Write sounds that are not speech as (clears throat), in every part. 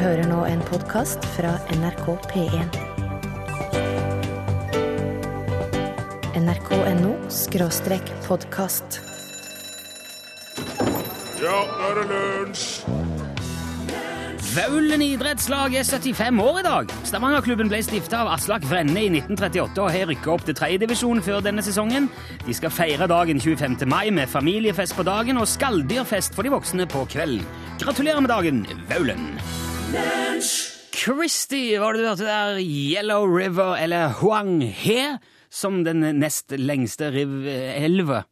hører nå en podkast fra NRK P1. nrk.no skråstrek podkast. Ja, nå er det lunsj! Vaulen idrettslag er 75 år i dag. Stavangerklubben ble stifta av Aslak Vrenne i 1938 og har rykka opp til tredjedivisjon før denne sesongen. De skal feire dagen 25. mai med familiefest på dagen og skalldyrfest for de voksne på kvelden. Gratulerer med dagen, Vaulen! Christie var det du hørte der. Yellow River, eller Huang He, som den nest lengste riv elva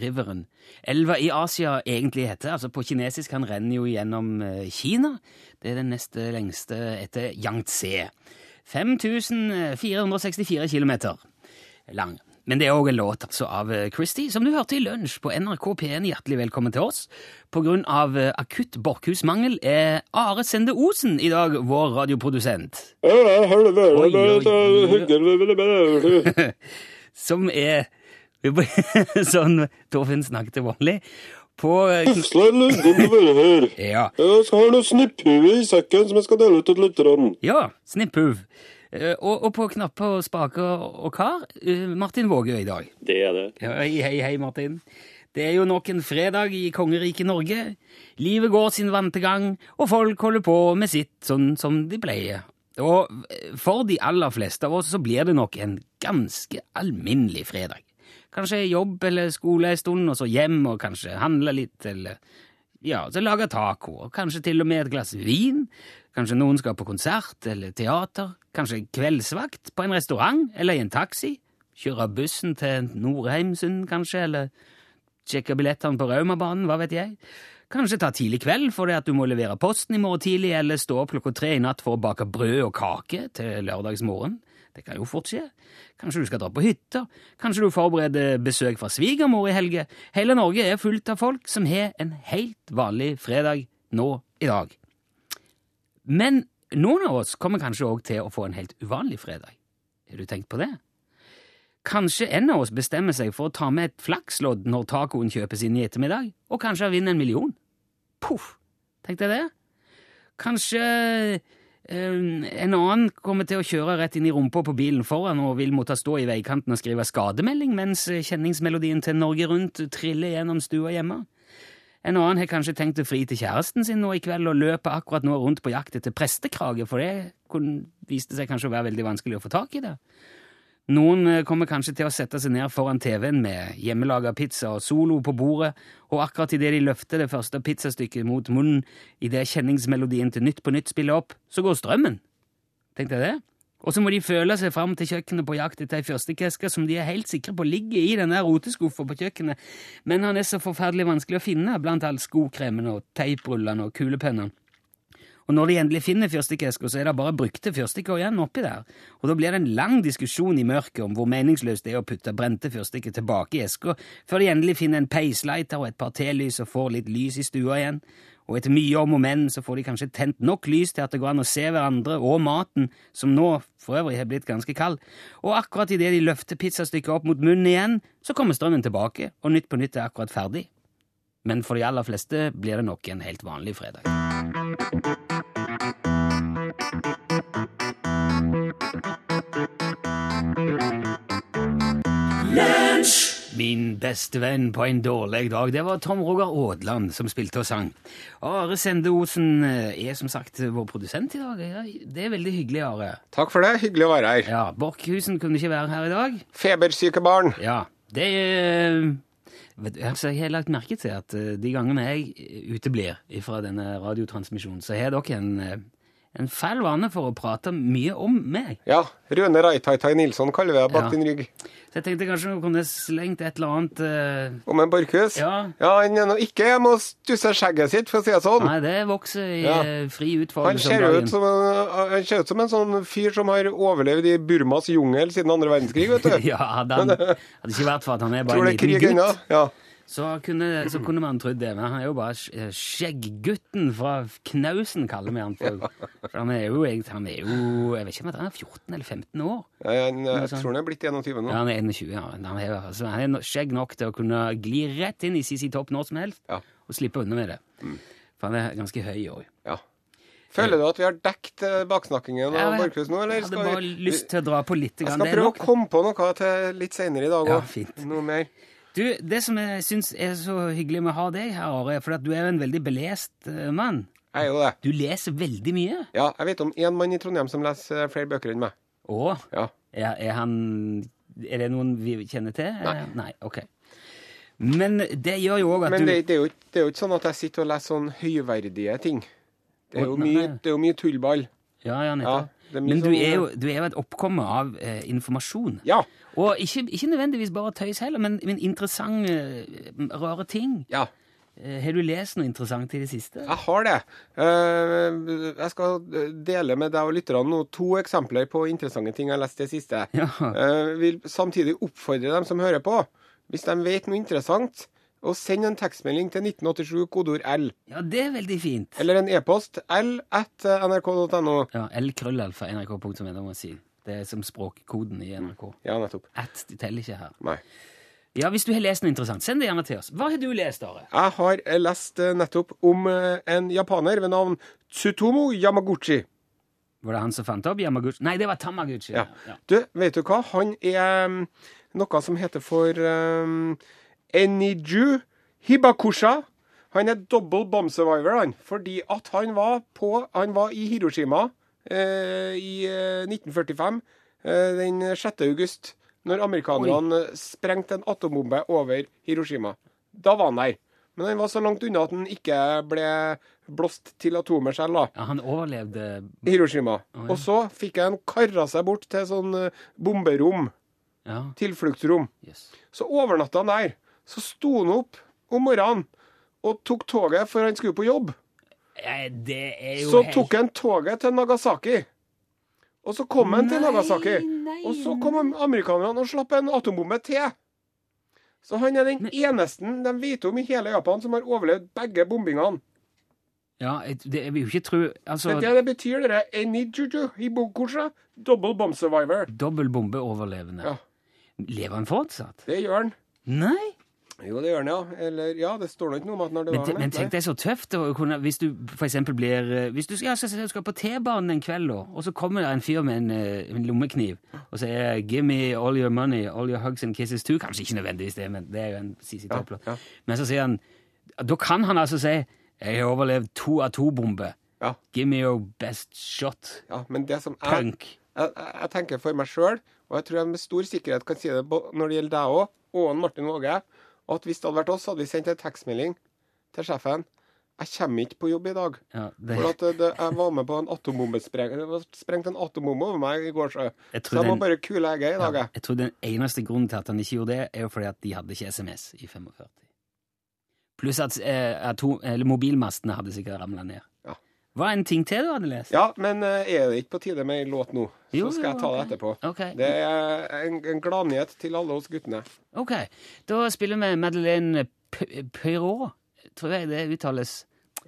Riveren. Elva i Asia egentlig heter. altså På kinesisk han renner jo gjennom eh, Kina. Det er den neste lengste etter Yangtze. 5464 km lang. Men det er òg en låt altså av eh, Christie, som du hørte i lunsj på NRK P1. Hjertelig velkommen til oss. På grunn av eh, akutt borkhusmangel er Are Sende Osen i dag vår radioprodusent. (laughs) Som er sånn (laughs) Torfinn snakket vanlig. På være. Ja. Jeg har noe snipphuv i sekken som jeg skal dele ut til lytterne. Ja, snipphuv. Eh, Og, og på knapper, spaker og kar, eh, Martin Vågøy i dag. Det er det. Ja, Hei, hei, hei, Martin. Det er jo nok en fredag i kongeriket Norge. Livet går sin vante gang, og folk holder på med sitt sånn som de pleier. Og for de aller fleste av oss så blir det nok en ganske alminnelig fredag. Kanskje jobb eller skole en stund, og så hjem og kanskje handle litt, eller ja, så lage taco, og kanskje til og med et glass vin. Kanskje noen skal på konsert eller teater. Kanskje kveldsvakt på en restaurant eller i en taxi. Kjøre bussen til Nordheimsund, kanskje, eller sjekke billettene på Raumabanen, hva vet jeg. Kanskje ta tidlig kveld fordi at du må levere posten i morgen tidlig, eller stå opp klokka tre i natt for å bake brød og kake til lørdagsmorgen. Det kan jo fort skje. Kanskje du skal dra på hytta. Kanskje du forbereder besøk fra svigermor i helge. Hele Norge er fullt av folk som har en helt vanlig fredag nå i dag. Men noen av oss kommer kanskje òg til å få en helt uvanlig fredag. Har du tenkt på det? Kanskje en av oss bestemmer seg for å ta med et flakslodd når tacoen kjøpes inn i ettermiddag, og kanskje vinner en million. Poff! Tenkte jeg det? Kanskje en annen kommer til å kjøre rett inn i rumpa på bilen foran og vil måtte stå i veikanten og skrive skademelding mens kjenningsmelodien til Norge Rundt triller gjennom stua hjemme. En annen har kanskje tenkt å fri til kjæresten sin nå i kveld og løper akkurat nå rundt på jakt etter prestekrage, for det viste seg kanskje å være veldig vanskelig å få tak i det. Noen eh, kommer kanskje til å sette seg ned foran TV-en med hjemmelaga pizza og Solo på bordet, og akkurat idet de løfter det første pizzastykket mot munnen, idet kjenningsmelodien til Nytt på Nytt spiller opp, så går strømmen. Tenkte jeg det? Og så må de føle seg fram til kjøkkenet på jakt etter ei fyrstikkeske som de er helt sikre på ligger i den der roteskuffa på kjøkkenet, men han er så forferdelig vanskelig å finne blant all skokremen og teiprullene og kulepennene. Og når de endelig finner fyrstikkeska, så er det bare brukte fyrstikker igjen oppi der. Og da blir det en lang diskusjon i mørket om hvor meningsløst det er å putte brente fyrstikker tilbake i eska, før de endelig finner en peislighter og et par telys og får litt lys i stua igjen. Og etter mye om og men så får de kanskje tent nok lys til at det går an å se hverandre og maten, som nå for øvrig har blitt ganske kald. Og akkurat idet de løfter pizzastykket opp mot munnen igjen, så kommer strømmen tilbake, og Nytt på Nytt er akkurat ferdig. Men for de aller fleste blir det nok en helt vanlig fredag. Min beste venn på en dårlig dag, det var Tom Roger Aadland som spilte og sang. Are Sende Osen eh, er som sagt vår produsent i dag. Det er veldig hyggelig, Are. Takk for det. Hyggelig å være her. Ja, Borchhusen kunne ikke være her i dag. Febersyke barn. Ja, det er vet altså, Jeg har lagt merke til at eh, de gangene jeg uteblir fra denne radiotransmisjonen, så har dere en, eh, en feil vane for å prate mye om meg. Ja, Røne Raitaitai Nilsson kaller vi deg bak Ja. din rygg. Så jeg tenkte kanskje du kunne slengt et eller annet uh... Om en Borchhus? Ja. Han er nå ikke hjemme og stusser skjegget sitt, for å si det sånn. Nei, det vokser i Ja. eh, fri utfoldelse om dagen. ut som, en- han ser ut som en sånn fyr som har overlevd i Burmas jungel siden andre verdenskrig, vet du. (laughs) Ja, hadde, han, hadde ikke vært for at han er bare Tror en det er liten krig ennå. Ja. Så kunne, så kunne man trodd det. Men han er jo bare skj- skjegggutten fra Knausen, kaller vi han for. For han er jo Han er jo Jeg vet ikke om han er 14 eller 15 år. Ja, Jeg, jeg sånn. tror han er blitt 21 nå. Ja, han er 21, ja. Han er, altså, han er skjegg nok til å kunne gli rett inn i CC Topp når som helst Ja. og slippe unna med det. For han er ganske høy òg. Ja. Føler du at vi har dekt eh, baksnakkingen av Jeg Borchhus nå, eller? hadde skal bare vi lyst til å dra på litt. Jeg skal prøve å komme på noe til litt senere i dag Ja, òg. fint. Noe mer. Du, Det som jeg syns er så hyggelig med å ha deg her, Are, er for at du er jo en veldig belest eh, mann. Jeg er jo det. Du leser veldig mye. Ja, jeg vet om én mann i Trondheim som leser eh, flere bøker enn meg. Å, Ja. er, er han Er det noen vi kjenner til? Nei. Eh, Nei, ok. Men det gjør jo òg at Men du det, det, er jo, det er jo ikke sånn at jeg sitter og leser sånn høyverdige ting. Det er jo mye, det er jo mye tullball. Ja, ja, nettopp. Ja, det Men du sånn, er, jo, du er jo et oppkomme av eh, informasjon. Ja. Og ikke, ikke nødvendigvis bare tøys heller, men, men interessante, eh, rare ting. Ja. Eh, har du lest noe interessant i det siste? Jeg har det. Eh, jeg skal dele med deg og lytterne nå to eksempler på interessante ting jeg har lest det siste. Ja. Jeg vil samtidig oppfordre dem som hører på, hvis de vet noe interessant, å sende en tekstmelding til 1987 kodeord L. ja, det er veldig fint. Eller en e-post l at nrk.no. Ja, L-krøllalfa må jeg si. Det er som språkkoden i NRK. Ja, nettopp. At det teller ikke her. Nei. Ja, Hvis du har lest noe interessant, send det gjerne til oss. Hva har du lest, Are? Jeg har lest eh, nettopp om eh, en japaner ved navn Tsutomo Yamaguchi. Var det han som fant opp Yamaguchi? Nei, det var Tamaguchi. Ja. Ja. Du, vet du hva? Han er um, noe som heter for um, Eniju Hibakusha. Han er double bomb survivor, han. Fordi at han var på Han var i Hiroshima i eh, 1945, eh, den 6. august, når amerikanerne eh, sprengte en atombombe over Hiroshima. Da var han der. Men han var så langt unna at han ikke ble blåst til atomer selv, da. Ja, han overlevde Hiroshima. Og så fikk han kara seg bort til sånn eh, bomberom, Ja, tilfluktsrom. Yes. Så overnatta han der. Så sto han opp om morgenen og tok toget, for han skulle på jobb. Eh, Det er jo Så helt- tok han toget til Nagasaki. Og så kom han til Nagasaki. nei, Og så kom amerikanerne og slapp en atombombe til. Så han er den Men- eneste de vet om i hele Japan som har overlevd begge bombingene. Ja, det, jeg vil jo ikke tro Altså, Det er det det betyr, dere. Enijuju hibokusha, double bomb survivor. dobbel bombeoverlevende. Ja. Lever han fortsatt? Det gjør han. Nei. Jo, det gjør han, ja. Eller ja, det står nå ikke noe om at når det Men, var te- men tenk deg så tøft å kunne Hvis du eksempel blir eh, Hvis du skal, ja, så skal på T-banen en kveld, da, og så kommer det en fyr med en, eh, en lommekniv og sier 'Give me all your money, all your hugs and kisses too'. Kanskje ikke nødvendigvis det, men det er jo en CC Ja, Top-låt. ja. Men så sier han Da kan han altså si 'Jeg har overlevd to atombomber'. Ja, Give me your best shot. ja, men det som er, Punk. jeg, jeg tenker for meg sjøl, og jeg tror jeg med stor sikkerhet kan si det når det gjelder deg òg, og han Martin Våge, at hvis det hadde vært oss, hadde vi sendt en tekstmelding til sjefen. Jeg kommer ikke på jobb i dag. Ja, det, For at det, det, jeg var med på en atombombespreng. Det var sprengt en atombombe over meg i går, så, Jeg så jeg må den- bare kule egget i dag, ja, jeg. tror den eneste grunnen til at han ikke gjorde det, er jo fordi at de hadde ikke SMS i 45. Pluss at eh, atom, eller mobilmastene hadde sikkert ramla ned. Hva er en ting til du hadde lest? Ja, men eh, er det ikke på tide med ei låt nå? Så Jo, skal jeg ta det etterpå. Okay. Det er en, en gladnyhet til alle oss guttene. Ok, Da spiller vi Madeleine Perrault. Tror jeg det uttales.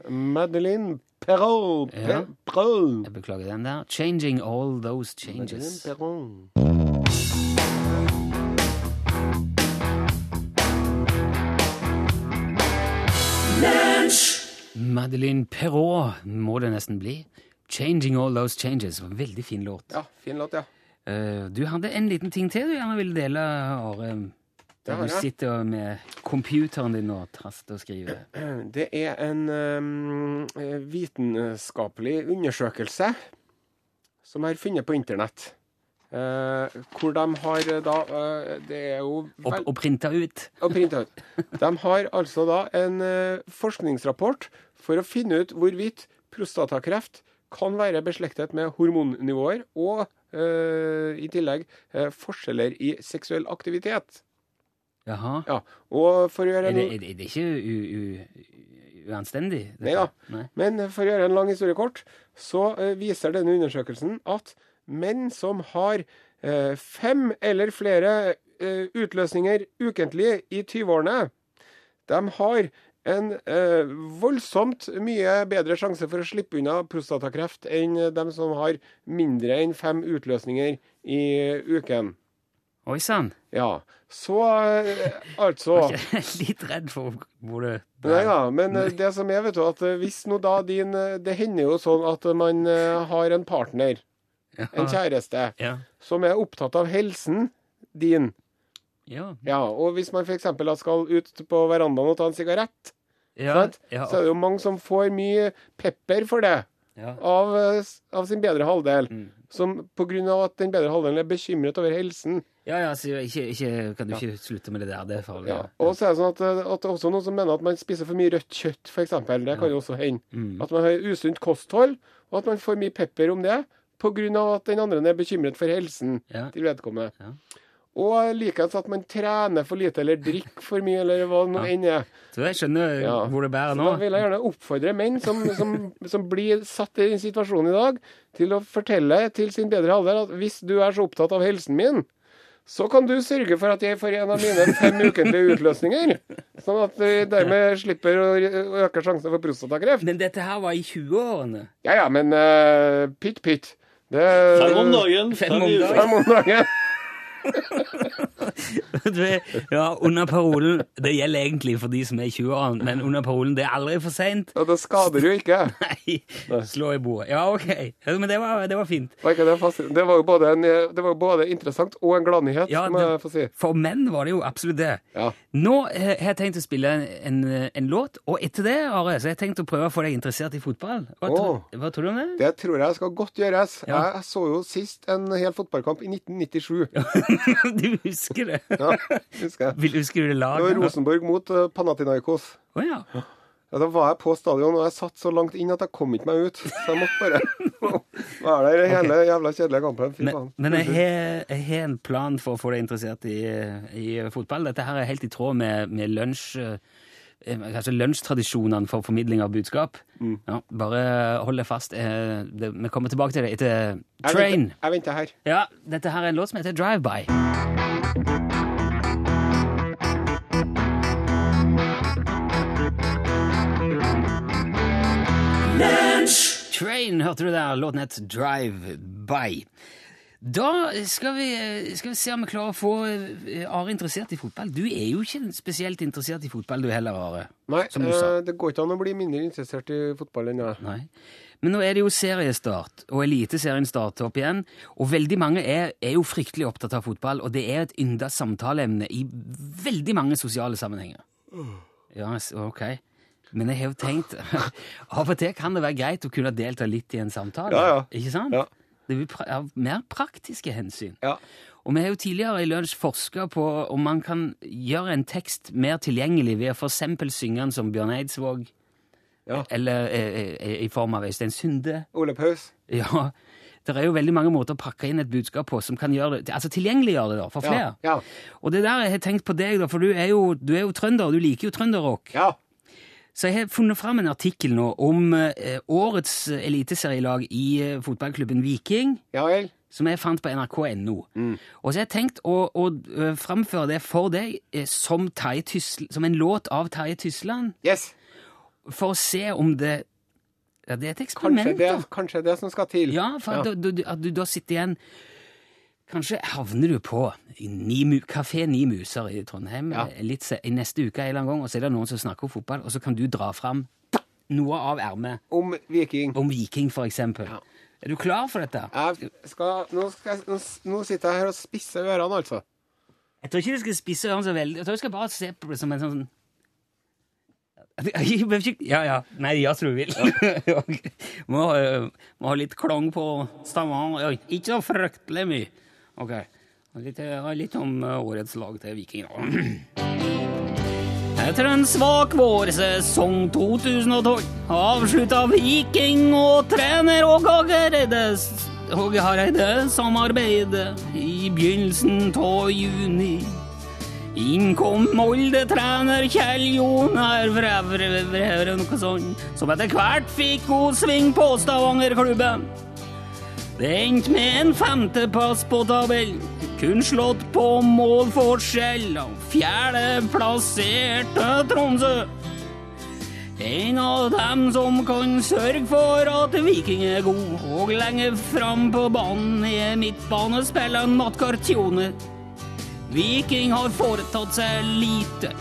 Madeleine Perrault. Ja. Jeg beklager den der. 'Changing All Those Changes'. Madeleine Perrault. Madeleine Perrault må det nesten bli. 'Changing All Those Changes'. En Veldig fin låt. Ja, fin låt, ja. Eh, du hadde en liten ting til du gjerne ville dele, Are. Der du sitter med computeren din og traster og skriver. (clears throat) Det er en um, vitenskapelig undersøkelse som jeg har funnet på internett. Eh, hvor de har eh, da eh, Det er jo vel- og printa ut. og printa ut. De har altså da en eh, forskningsrapport for å finne ut hvorvidt prostatakreft kan være beslektet med hormonnivåer og eh, i tillegg eh, forskjeller i seksuell aktivitet. Jaha. Ja, og for å gjøre en, det, er det, er det ikke u, u, uanstendig? Nei da. Nei. Men for å gjøre en lang historie kort, så viser denne undersøkelsen at menn som har eh, fem eller flere eh, utløsninger ukentlig i 20-årene, de har en eh, voldsomt mye bedre sjanse for å slippe unna prostatakreft enn dem som har mindre enn fem utløsninger i uken. Oi sann. Ja. Så eh, altså (laughs) Litt redd for hvor det Nei da, men eh, det som er, vet du, at eh, hvis nå da din Det hender jo sånn at man har en partner, en kjæreste, Ja. som er opptatt av helsen din. Ja. Ja, og hvis man f.eks. skal ut på verandaen og ta en sigarett, Ja. Ja. så er det jo mange som får mye pepper for det ja. av, eh, av sin bedre halvdel. Mm. Som av at den bedre halvdelen er bekymret over helsen. Ja, ja, så ikke, ikke, kan du ikke slutte med det der? Det er farlig. Ja. Og så er det sånn at, eh, at det er også noen som mener at man spiser for mye rødt kjøtt, f.eks. Det kan jo også hende. Mm. At man har usunt kosthold, og at man får mye pepper om det av at den andre er bekymret for helsen Ja. til vedkommende. Ja. Og likeens at man trener for lite eller drikker for mye, eller hva det nå enn er. Så jeg skjønner Ja. hvor det bærer nå. Så da vil jeg gjerne oppfordre menn som, som, som blir satt i den situasjonen i dag, til å fortelle til sin bedre halvdel at hvis du er så opptatt av helsen min, så kan du sørge for at jeg får en av mine fem ukentlige utløsninger. Sånn at vi dermed slipper å øke sjansen for prostatakreft. Men dette her var i 20-årene. Ja ja, men uh, pytt pytt. Det Fem om dagen. Fem om dagen. Fem om dagen. (laughs) Ja, under parolen Det gjelder egentlig for de som er i 20-årene, men under parolen 'det er aldri for seint'. Og det skader jo ikke. Nei, slå i bordet. Ja, OK. Men det var, det var fint. Det, var jo både, en, det var jo både interessant og en gladnyhet, Ja, må jeg få si. For menn var det jo absolutt det. Ja. Nå eh, har jeg tenkt å spille en, en, låt, og etter det Are, så har jeg tenkt å prøve å få deg interessert i fotball. Hva, tro, hva tror du om det? Det tror jeg skal godt gjøres. Ja. Jeg så jo sist en hel fotballkamp i 1997. (laughs) du husker det? Ja, husker jeg. Vil, husker du det Det var? Rosenborg mot uh, Panathinaikos. Oh, ja. Ja, da var jeg på stadion, og jeg satt så langt inn at jeg kom ikke meg ut. Så jeg måtte bare (laughs) være der hele jævla kjedelige kampen. Fy Men, faen. men jeg har, jeg har en plan for å få deg interessert i, i fotball. Dette her er helt i tråd med, med lunsj... Kanskje Altså lunsjtradisjonene for formidling av budskap. Mm. Ja, bare hold deg fast. eh, Det, vi kommer tilbake til det etter Jeg Train. venter, jeg venter her. Ja, dette her er en låt som heter Drive By. Train, hørte du der? Låten het Drive By. Da skal vi, skal vi se om vi klarer å få eh, Are interessert i fotball. Du er jo ikke spesielt interessert i fotball du heller, Are. Nei, Som du sa. eh, det går ikke an å bli mindre interessert i fotball enn jeg. Nei. Men nå er det jo seriestart, og Eliteserien starter opp igjen. Og veldig mange er, er jo fryktelig opptatt av fotball, og det er et ynda samtaleemne i veldig mange sosiale sammenhenger. Ja, yes, ok. Men jeg har jo tenkt (laughs) Av og til kan det være greit å kunne delta litt i en samtale. Ja, ja. Ikke sant? Ja. Det er pra mer praktiske hensyn. Ja. Og vi har jo tidligere i lunsj forska på om man kan gjøre en tekst mer tilgjengelig ved å f.eks. synge den som Bjørn Eidsvåg, Ja. eller e, e, i form av Øystein Sunde. Ole Paus. Ja, det er jo veldig mange måter å pakke inn et budskap på som kan gjøre det, altså tilgjengeliggjøre det da, for flere. Ja. Og det der jeg har tenkt på deg, da, for du er jo, du er jo trønder, og du liker jo trønderrock. Ja. Så jeg har funnet fram en artikkel nå om eh, årets eliteserielag i eh, fotballklubben Viking, Ja vel. som jeg fant på nrk.no. Og så har jeg tenkt å, å eh, framføre det for deg som, Tysl- som en låt av Terje Tysland, Yes. for å se om det ja, Det er et Kanskje eksperiment, det, da. kanskje det som skal til. Ja, for at, Du, du, at du da sitter igjen Kanskje havner du på Kafé Ni Muser i Trondheim Ja. eh, litt se, i neste uke, en eller annen gang, og så er det noen som snakker om fotball, og så kan du dra fram noe av ermet Om Viking. om Viking, for eksempel. Ja. Er du klar for dette? Jeg skal, nå, skal jeg, nå, nå sitter jeg her og spisser ørene, altså. Jeg tror ikke du skal spisse ørene så veldig. Jeg tror du skal bare se på det som en sånn Ja, ja. Nei, ja, tror du vil. (laughs) Må, øh, må ha litt klang på stemmen. Ikke så fryktelig mye. Ok. Litt, øh, litt om øh, årets lag til Viking. da. Etter en svak vårsesong 2012 avslutta Viking og trener Åge Hareide samarbeidet i begynnelsen av juni. Innkom Molde-trener Kjell Jonar Vrevre, noe sånt, som etter hvert fikk god sving på Stavanger-klubben. Det endte med en femteplass på tabellen, kun slått på målforskjell av fjerdeplasserte Tromsø. En av dem som kan sørge for at Viking er god, og lenger fram på banen er midtbanespilleren Matt Cartione. Viking har foretatt seg lite.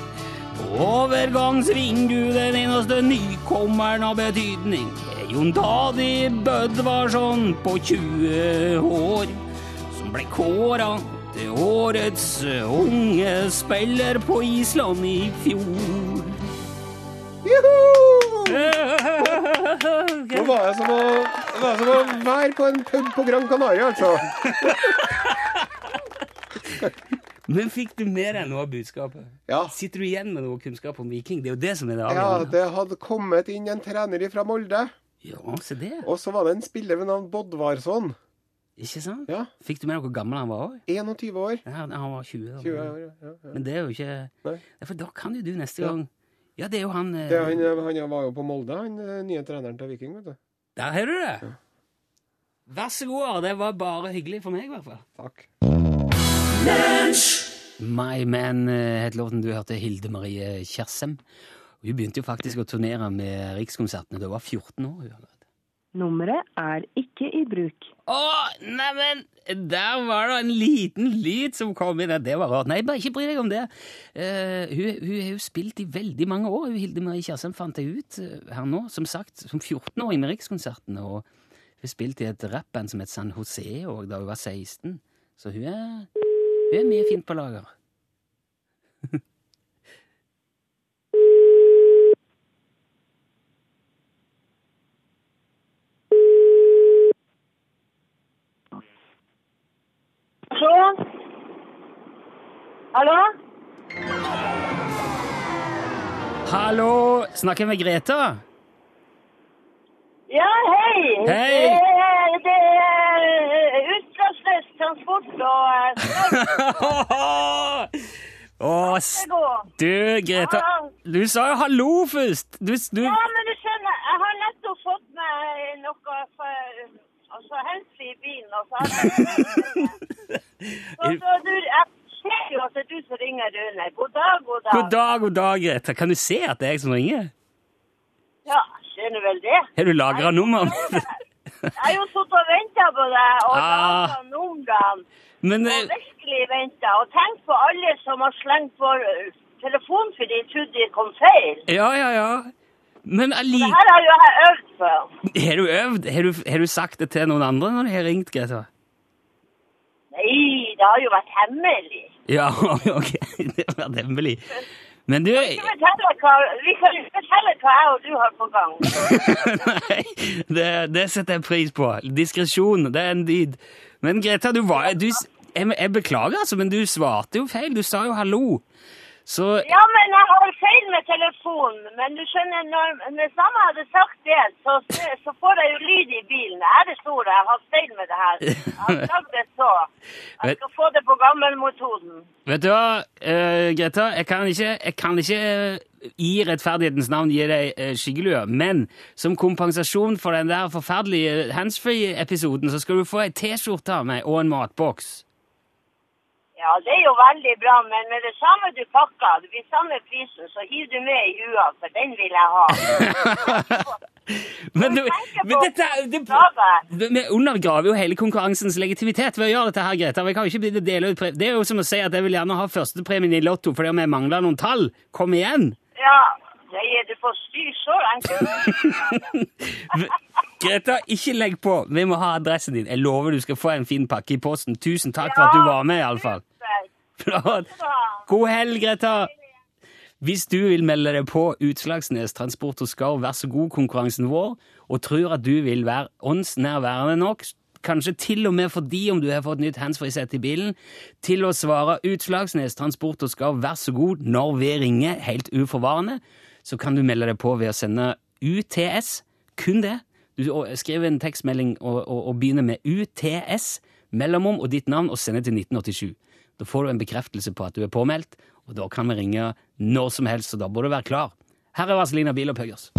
Overgangsvindu den eneste nykommeren av betydning Jon Dadi Bødvarsson på 20 år, som ble kåra til årets unge spiller på Island i fjor. Juhu! (laughs) Nå var det som å, var som å være på en pub på Gran Canaria, altså. (laughs) Men fikk du med deg noe av budskapet? Ja. Sitter du igjen med noe kunnskap om Viking? Det er jo det som er det Ja, det hadde kommet inn en trener fra Molde, Ja, se det. og så var det en spiller ved navn Bodvarsson. Ikke sant? Ja, Fikk du med deg hvor gammel han var òg? 21 år. Ja, han var 20. da. 20 år, ja. ja. Men det er jo ikke Nei. For da kan jo du neste Ja. gang Ja, det er jo han, eh, Det, han, han var jo på Molde, han eh, nye treneren til Viking, vet du. Der har du det! Vær så god, Are. Det var bare hyggelig for meg, i hvert fall. Takk. My Man eh, het låten du hørte, Hilde Marie Kjersem. Hun begynte jo faktisk å turnere med Rikskonsertene da hun var 14 år. Nummeret er ikke i bruk. Å, neimen! Der var det en liten lyd som kom inn. Det var rart. Nei, bare ikke bry deg om det. Uh, hun, hun har jo spilt i veldig mange år. Hun Hilde Marie Kjersem fant jeg ut eh, her nå, som sagt, som 14-åring med Rikskonsertene. Og hun spilte i et rappband som het San Jose og da hun var 16. Så hun er, hun er mye fint på lager. (laughs) Så? Hallo? Hallo! Snakker jeg med Greta? Ja, hei. Hei. Det det er utslagsnes transport og (laughs) Åh, Å, s- skal gå. du, Greta. Du sa jo hallo først. Du, du Ja, men du skjønner, jeg har nettopp fått meg noe for, altså helse i bilen, og så har jeg... (laughs) Jeg ser jo at det er du som ringer, Rune. God dag, god dag. God dag, god dag, Greta. Kan du se at det er jeg som ringer? Ja, skjønner vel det. Har du lagra nummer? Jeg har jo sittet og ventet på deg, og Ah. noen numrene. Men Og eh, virkelig venta. Og tenk på alle som har slengt på uh, telefonen fordi de trodde de kom feil. Ja, ja, ja. Men Det her har jo jeg øvd på. Har du øvd? Har du, har du sagt det til noen andre når de har ringt, Greta? Nei, det har jo vært hemmelig. Ja, (laughs) ok. Det har vært hemmelig. Men du Vi kan jo fortelle hva jeg og du har på gang. (laughs) Nei, det, det setter jeg pris på. Diskresjon, det er en dyd. Men Greta, du var du, jeg, jeg beklager, altså, men du svarte jo feil. Du sa jo hallo. Så Ja, men jeg har feil med telefonen. Men du skjønner, når, når samme hadde sagt det, så, så får jeg jo lyd i bilen. Er det store? Jeg har feil med det her. Jeg har sagt det så. Jeg skal få det på gammelmetoden. Vet du hva, uh, Greta? Jeg kan ikke, jeg kan ikke eh, i rettferdighetens navn gi deg uh, skyggelue, men som kompensasjon for den der forferdelige handsfree-episoden, så skal du få ei T-skjorte av meg og en matboks. Ja, det er jo veldig bra, men med det samme du pakker, det blir samme prisen, så hiver du med i hua, for den vil jeg ha. (laughs) Men, du, men dette det. Vi undergraver jo hele konkurransens legitimitet ved å gjøre dette her, Greta. Vi kan jo ikke bli det dele ut Det er jo som å si at jeg vil gjerne ha førstepremien i Lotto fordi jeg mangler noen tall. Kom igjen! Ja, det er du får styr så langt. (laughs) Greta, ikke legg på. Vi må ha adressen din. Jeg lover du skal få en fin pakke i posten. Tusen takk for at du var med, iallfall. (laughs) Flott. God helg, Greta. Hvis du vil melde deg på Utslagsnes Transport og Skarv, vær så god, konkurransen vår, og tror at du vil være ånds nærværende nok, kanskje til og med fordi om du har fått nytt handsfree-sett i bilen, til å svare Utslagsnes Transport og Skarv, vær så god, når vi ringer, helt uforvarende, så kan du melde deg på ved å sende UTS, kun det. Du skriver en tekstmelding og, og, og begynner med UTS, mellomom og ditt navn, og sender til 1987. Da får du en bekreftelse på at du er påmeldt, og da kan vi ringe når som helst, så da bør du være klar. Her er Vazelina Bilopphøggers.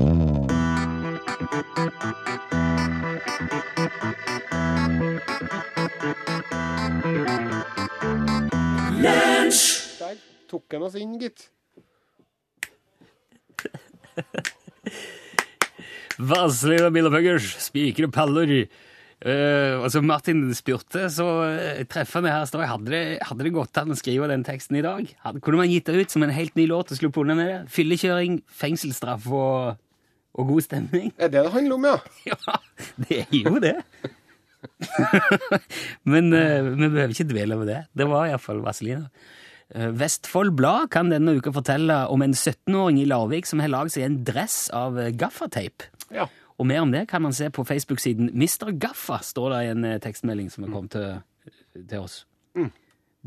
Der tok han oss inn, gitt. Vazelina Bilopphøggers, og paller. Uh, og som Martin spurte, så uh, treffende her står hadde det, hadde det gått an å skrive den teksten i dag? Hadde, kunne man gitt det ut som en helt ny låt og sluppet unna med det? Fyllekjøring, fengselsstraff og, og god stemning? Er det det handler om, ja? (laughs) Ja, det er jo det. (laughs) Men uh, vi behøver ikke dvele over det. Det var iallfall Vazelina. Eh, Vestfold Blad kan denne uka fortelle om en 17-åring i Larvik som har lagd seg en dress av eh, gaffateip. Ja. Og mer om det kan man se på Facebook-siden Mr. Gaffa, står det i en eh, tekstmelding som er kommet til, til oss.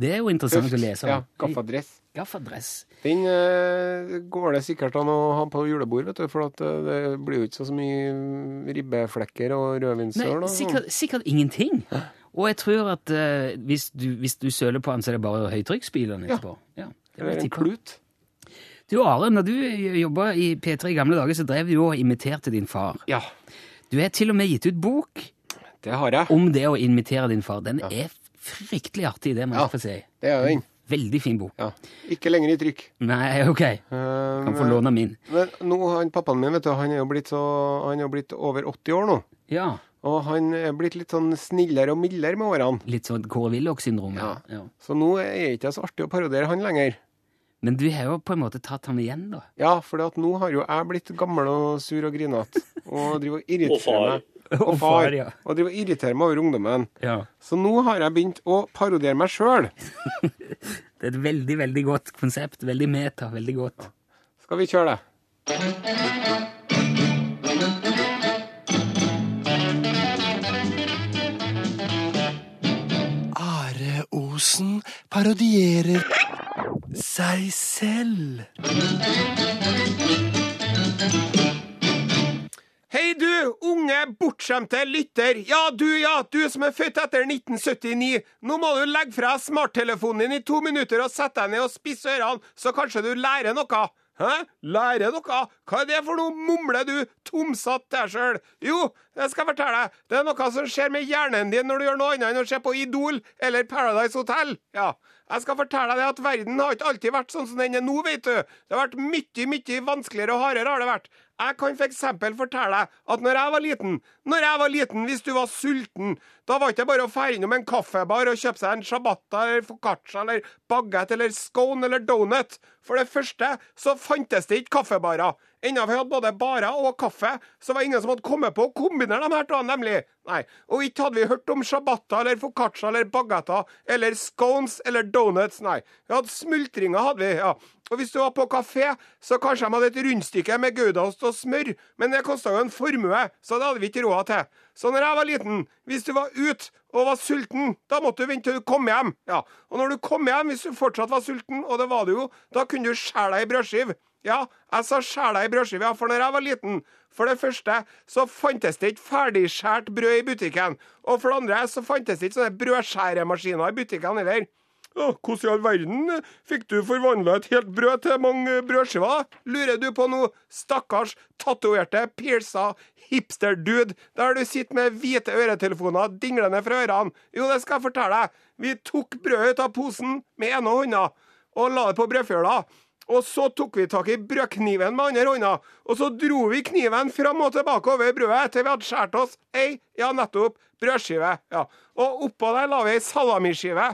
Det er jo interessant å lese Ja. Gaffadress. Gaffadress. Den uh, går det sikkert an å ha på julebord, vet du, for at uh, det blir jo ikke så mye ribbeflekker og Nei, rødvinssøl. og- sikkert, sikkert ingenting. Og jeg tror at eh, hvis, du, hvis du søler på den, så er det bare høytrykksspyleren Ja. etterpå. Ja, det vil jeg en tippe. klut. Du Are, når du jobba i P3 i gamle dager, så drev du jo og imiterte din far. Ja, Du har til og med gitt ut bok det har jeg. om det å imitere din far. Den er fryktelig artig, det må Ja. jeg få si. Det er den. Veldig fin bok. Ja. Ikke lenger i trykk. Nei, ok. Eh, Kan få låne min. Men nå, han, pappaen min, vet du, han er jo blitt, så, han er jo blitt over 80 år nå. Ja. Og han er blitt litt sånn snillere og mildere med årene. Litt sånn Kåre Willoch-syndrom. Ja. Ja. Så nå er det ikke så artig å parodiere han lenger. Men du har jo på en måte tatt ham igjen, da. Ja, for nå har jo jeg blitt gammel og sur og grinete. Og driver og irriterer meg. Og far, ja. Og driver og irriterer meg over ungdommen. Ja. Så nå har jeg begynt å parodiere meg sjøl. (laughs) Det er et veldig, veldig godt konsept. Veldig meta. Veldig godt. Skal vi kjøre det? Osen parodierer seg selv. Hei du, unge, bortskjemte lytter. Ja, du, ja, du som er født etter 1979. Nå må du legge fra deg smarttelefonen din i to minutter og sette deg ned og spisse ørene, så kanskje du lærer noe. Hæ? Lærer dere? Hva er det for noe, mumler du tomsatt deg sjøl? Jo, jeg skal fortelle deg. Det er noe som skjer med hjernen din når du gjør noe annet enn å se på Idol eller Paradise Hotel. Ja. Jeg skal fortelle deg at verden har ikke alltid vært sånn som den er nå, vet du. Det har vært mye, mye vanskeligere og hardere har det vært. Jeg kan for eksempel fortelle deg at når jeg var liten, når jeg var liten, hvis du var sulten, da var det ikke bare å fære innom en kaffebar og kjøpe seg en shabatta eller foccaccia eller bagett eller scone eller donut. For det første så fantes det ikke kaffebarer. Enda vi hadde både barer og kaffe, så var det ingen som hadde kommet på å kombinere de her to, nemlig. Nei. Og ikke hadde vi hørt om shabatta eller foccaccia eller bagetter eller scones eller donuts, nei. Vi hadde smultringer, hadde vi, ja. Og hvis du var på kafé, så kanskje de hadde et rundstykke med goudaost og smør, men det kosta jo en formue, så det hadde vi ikke råd til. Så når jeg var liten, hvis du var ute og var sulten, da måtte du vente til du kom hjem. Ja, Og når du kom hjem, hvis du fortsatt var sulten, og det var du jo, da kunne du skjære deg i brødskive. Ja, jeg sa skjære deg i brødskive, ja, for når jeg var liten For det første så fantes det ikke ferdigskjært brød i butikken. Og for det andre så fantes det ikke sånne brødskjæremaskiner i butikken heller. Hvordan i all verden fikk du forvandla et helt brød til mange brødskiver? Lurer du på noe, stakkars tatoverte, pierca hipster-dude, der du sitter med hvite øretelefoner dinglende fra ørene? Jo, det skal jeg fortelle deg. Vi tok brødet ut av posen med ene hånda og la det på brødfjøla. Og så tok vi tak i brødkniven med andre hånda, og så dro vi kniven fram og tilbake over brødet til vi hadde skåret oss ei, ja, nettopp, brødskive. Ja. Og oppå der la vi ei salamiskive.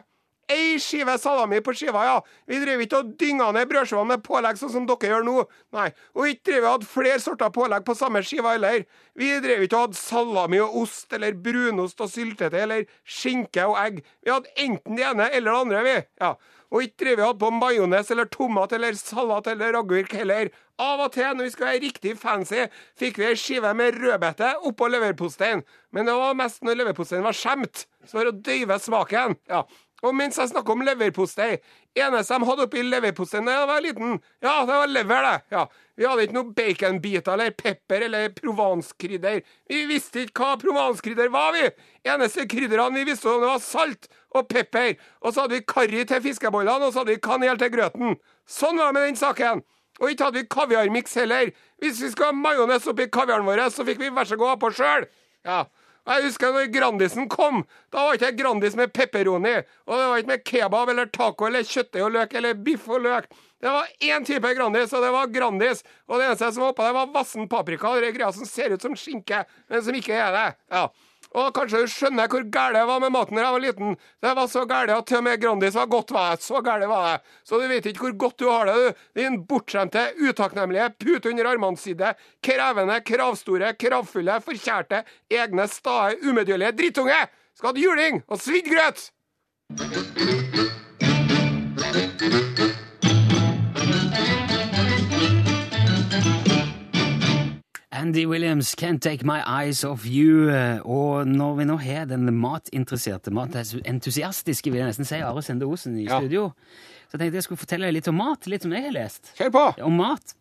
Ei skive salami på skiva, ja. Vi drev ikke og dynga ned brødskivene med pålegg sånn som dere gjør nå. Nei. Og ikke drev vi og hadde flere sorter pålegg på samme skiva heller. Vi drev ikke og hadde salami og ost eller brunost og syltetøy eller skinke og egg. Vi hadde enten det ene eller det andre, vi. Ja. Og ikke drev vi og hadde på majones eller tomat eller salat eller agurk heller. Av og til, når vi skulle være riktig fancy, fikk vi ei skive med rødbete oppå leverposteien. Men det var mest når leverposteien var skjemt, så for å døyve smaken. Ja. Og mens jeg snakker om leverpostei Eneste de hadde oppi leverposteien da jeg var liten, ja, det var lever, det. Ja. Vi hadde ikke noe baconbiter eller pepper eller provanskrydder. Vi visste ikke hva provanskrydder var, vi. Eneste krydderne vi visste om, det var salt og pepper. Og så hadde vi karri til fiskebollene, og så hadde vi kanel til grøten. Sånn var det med den saken. Og ikke hadde vi kaviarmiks heller. Hvis vi skulle ha majones oppi kaviaren vår, så fikk vi vær så god ha på sjøl. Ja. Jeg husker når Grandisen kom. Da var ikke det Grandis med pepperoni. Og det var ikke med kebab eller taco eller kjøttdeig og løk eller biff og løk. Det var én type Grandis, og det var Grandis. Og det eneste som var oppå der, var vassen paprika. Det er greia som ser ut som skinke, men som ikke er det. Ja. Og kanskje du skjønner hvor gæren jeg var med maten da jeg var liten. Det var så gæren at til og med Grandis var godt. var jeg. Så gæren var jeg. Så du vet ikke hvor godt du har det, du. Din bortskjemte, utakknemlige, pute under armene side, krevende, kravstore, kravfulle, forkjærte, egne, stae, umedgjørlige drittunge! Skal ha juling og svidd grøt! Andy Williams, Can't Take My Eyes Off You. Og når vi nå har den matinteresserte, matentusiastiske, vil jeg nesten si, Are Sende Osen i Ja. studio, så tenkte jeg skulle fortelle deg litt om mat, litt som jeg har lest. Kjør på! Om mat.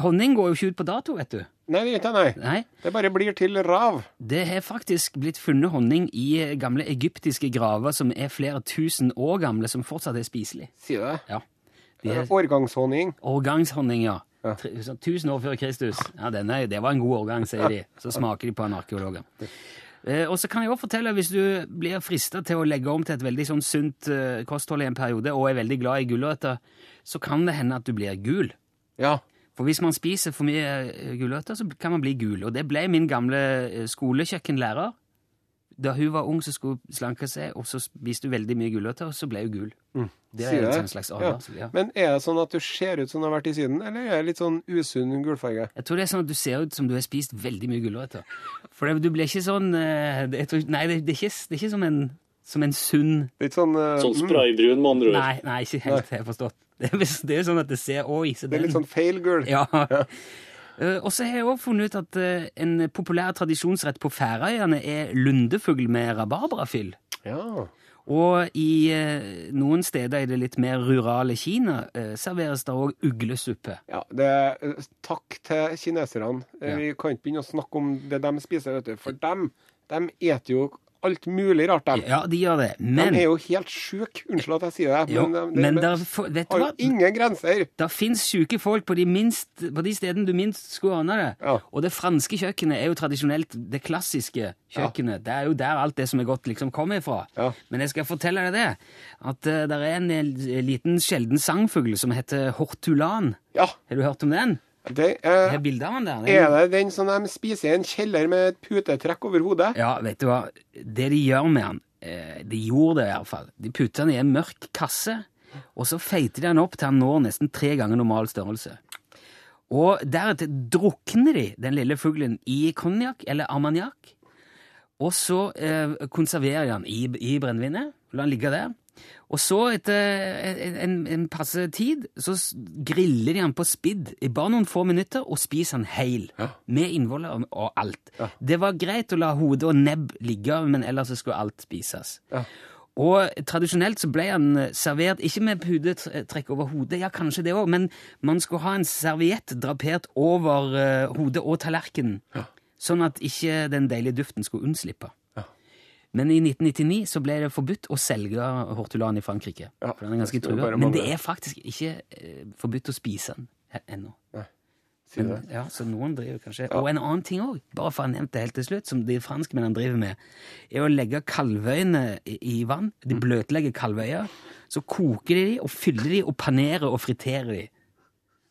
Honning går jo ikke ut på dato, vet du. Nei, det gjør nei. Nei. Det bare blir til rav. Det har faktisk blitt funnet honning i gamle egyptiske graver som er flere tusen år gamle, som fortsatt er spiselig. Sier du det? Ja. De er Årgangshonning. årgangshonning, ja. Ja. Sånn 1000 år før Kristus. Ja, denne, det var en god årgang, sier de. Så smaker de på en arkeologer. Eh, og så kan jeg også fortelle, hvis du blir frista til å legge om til et veldig sånn sunt eh, kosthold i en periode, og er veldig glad i gulrøtter, så kan det hende at du blir gul. Ja. For hvis man spiser for mye eh, gulrøtter, så kan man bli gul. Og det ble min gamle skolekjøkkenlærer. Da hun var ung, så skulle hun slanke seg, og så spiste hun veldig mye gulrøtter, og så ble hun gul. Det er en slags Ja. advarsel, ja. Men er det sånn at du ser ut som du har vært i Syden, eller er det litt sånn usunn gulfarge? Jeg tror det er sånn at du ser ut som du har spist veldig mye gulrøtter. For det, du blir ikke sånn eh, jeg tror, Nei, det, det, er ikke, det er ikke som en, som en sunn Litt sånn, uh, Sånn mm, spraybrun, med andre ord. Nei, nei, ikke helt, jeg har forstått. Det er, det er jo sånn at det ser Oi, så Det er den litt sånn feil gul. Ja. Eh, og så har jeg også funnet ut at eh, en populær tradisjonsrett på Færøyene er lundefugl med rabarbrafyll. Ja. Og i eh, noen steder i det litt mer rurale Kina eh, serveres det òg uglesuppe. ja det er, eh, takk til kineserne. Eh. Vi kan ikke begynne å snakke om det de spiser, vet du. For dem, de eter jo alt mulig rart, de. Ja, de gjør det. Men, De er jo helt sjuke. Unnskyld at jeg sier det. jo, Men, de, men der, for, vet du har hva? jo ingen grenser. Det fins sjuke folk på de, minst, på de stedene du minst skulle ane det. Ja. Og det franske kjøkkenet er jo tradisjonelt det klassiske kjøkkenet. Det er jo der alt det som er godt, liksom kommer ifra. Ja. Men jeg skal fortelle deg det, at uh, det er en eh, liten sjelden sangfugl som heter hortulan. Ja. Har du hørt om den? Det er, har bilde av den der. er det den som de spiser i en kjeller med et putetrekk over hodet? Ja, vet du hva? Det de gjør med den, eh, de gjorde det iallfall. De putter han i en mørk kasse, og så feiter de han opp til han når nesten tre ganger normal størrelse. Og deretter drukner de den lille fuglen i konjakk eller ammoniakk. og så eh, konserverer de den i, i brennevinet, la den ligge der. Og så, etter en, en, passe tid, så griller de han på spidd i bare noen få minutter og spiser han heil. Med innvoller og, og alt. Det var greit å la hode og nebb ligge, men ellers så skulle alt spises. Og tradisjonelt så ble han eh, servert ikke med pudetrekk over hodet, ja kanskje det òg, men man skulle ha en serviett drapert over uh, hodet og tallerkenen, sånn at ikke den deilige duften skulle unnslippe. Men i 1999 så ble det forbudt å selge hortulan i Frankrike. Ja, for den er ganske trua. Men det er faktisk ikke eh, forbudt å spise den ennå. Si det? ja, så noen driver kanskje Og en annen ting òg, bare for å ha nevnt det helt til slutt, som de franskmennene driver med, er å legge kalvøyene i, i vann. Mm. De bløtlegger kalvøyer. Så koker de de, og fyller de, og panerer og friterer de.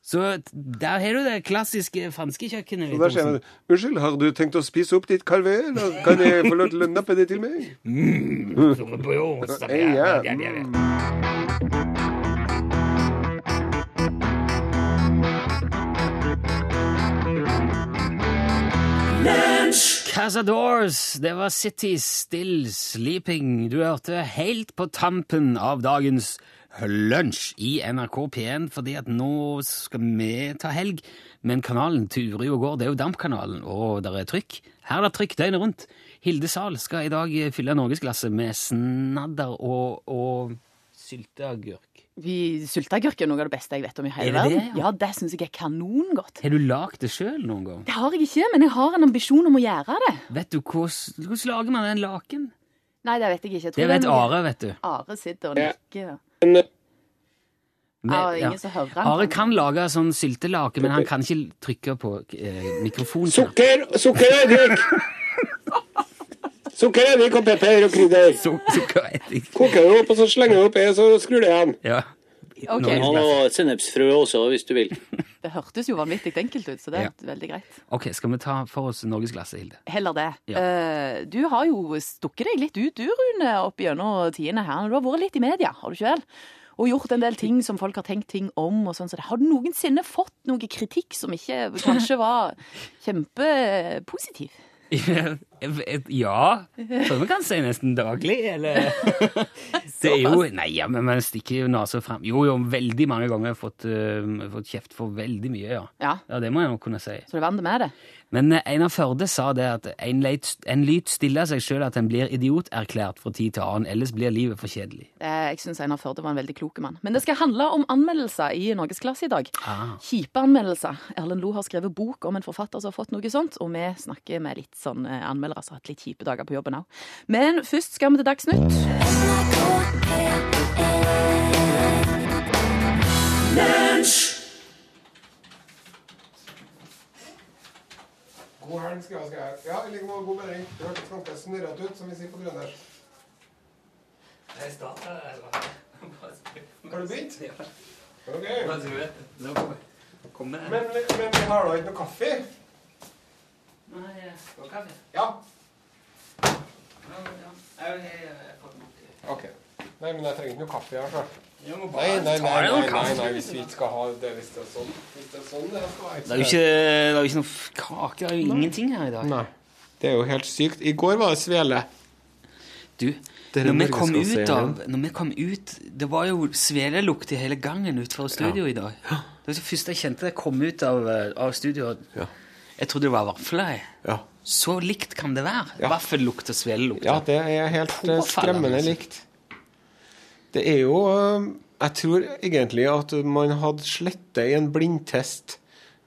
Så der har du det klassiske franske kjøkkenet. Der sier han Unnskyld, har du tenkt å spise opp ditt calvé, eller kan jeg få lov til å nappe det til meg? Mm. Casadors, det var City Still Sleeping. Du hørte helt på tampen av dagens lunsj i NRK P1, fordi at nå skal vi ta helg. Men kanalen turer jo og går. Det er jo Dampkanalen, og det er trykk. Her er det trykk døgnet rundt. Hilde Sahl skal i dag fylle norgesglasset med snadder og, og sylteagurk. Vi Sylteagurk er noe av det beste jeg vet om i hele Er verden. ja? Ja, det syns jeg er kanongodt. Har du lagd det sjøl noen gang? Det har jeg ikke, men jeg har en ambisjon om å gjøre det. Vet du hvordan, hvordan lager man den laken? Nei, det vet jeg ikke. Jeg Det vet Are, vet du. Are sitter og Ja. nikker. Eh, Men, Ja, ingen som hører han. Are kan lage sånn syltelake, men han kan ikke trykke på eh, mikrofonen. sukker, sukker og eddik! sukker, eddik og pepper og krydder. Su- Sukkereddik. Koker det opp, og så slenger du oppi, så skrur det igjen. Ja. Ok. Norges Han beste. har sennepsfrø også, hvis du vil. (laughs) Det hørtes jo vanvittig enkelt ut, så det er veldig greit. Ok, skal vi ta for oss norgesglasset, Hilde? Heller det. Ja. Uh, du har jo stukket deg litt ut, du, Rune, opp gjennom tidene her. Du har vært litt i media, har du ikke vel? Og gjort en del ting som folk har tenkt ting om. og sånn. Så det. Har du noensinne fått noe kritikk som ikke kanskje var (laughs) kjempepositiv? Ja, for vi kan si nesten daglig, eller (laughs) Det er jo Nei, ja, men man stikker jo nesa frem. Jo, jo, veldig mange ganger har jeg fått, uh, fått kjeft for veldig mye, ja. Ja, Ja, det må jeg nok kunne si. så du vant med det? Men eh, Einar Førde sa det at en, leit, en lyt stiller seg sjøl at en blir idioterklært fra tid til annen, ellers blir livet for kjedelig. Eh, Jeg syns Einar Førde var en veldig klok mann. Men det skal handle om anmeldelser i Norgesklasse i dag. Ah. Kjipe anmeldelser. Erlend Lo har skrevet bok om en forfatter som har fått noe sånt, og vi snakker med litt sånn eh, anmeldere som har hatt litt kjipe dager på jobben òg. Men først skal vi til Dagsnytt. God helg, skal jeg. Ja, i like måte god bedring. Du hørte snakket snørrete ut, som vi sier på trøndersk. Har du begynt? Ok. Men, men vi har da ikke noe kaffe? Ja. Ok. Nei, men jeg trenger ikke noe kaffe, jeg, altså. Nei, nei, nei, nei, nei, nei, hvis vi ikke skal ha det hvis det er sånn. Hvis det er sånn, det er Det er jo ikke, det er jo ikke noe kake, det er jo ingenting her i dag. Nei. Det er jo helt sykt. I går var det svele. Du, når vi, kom ut av, når vi kom ut Det var jo svelelukt i hele gangen utenfor studio i dag. Det var det første jeg kjente da jeg kom ut av, eh, av studio. Ja. Jeg trodde det var vafler. Ja. Så likt kan det være. Ja. Vaffellukt og svelelukt. Ja, det er helt eh, Påfallende, skremmende altså. likt. Det er jo eh, Jeg tror egentlig at man hadde slettet i en blindtest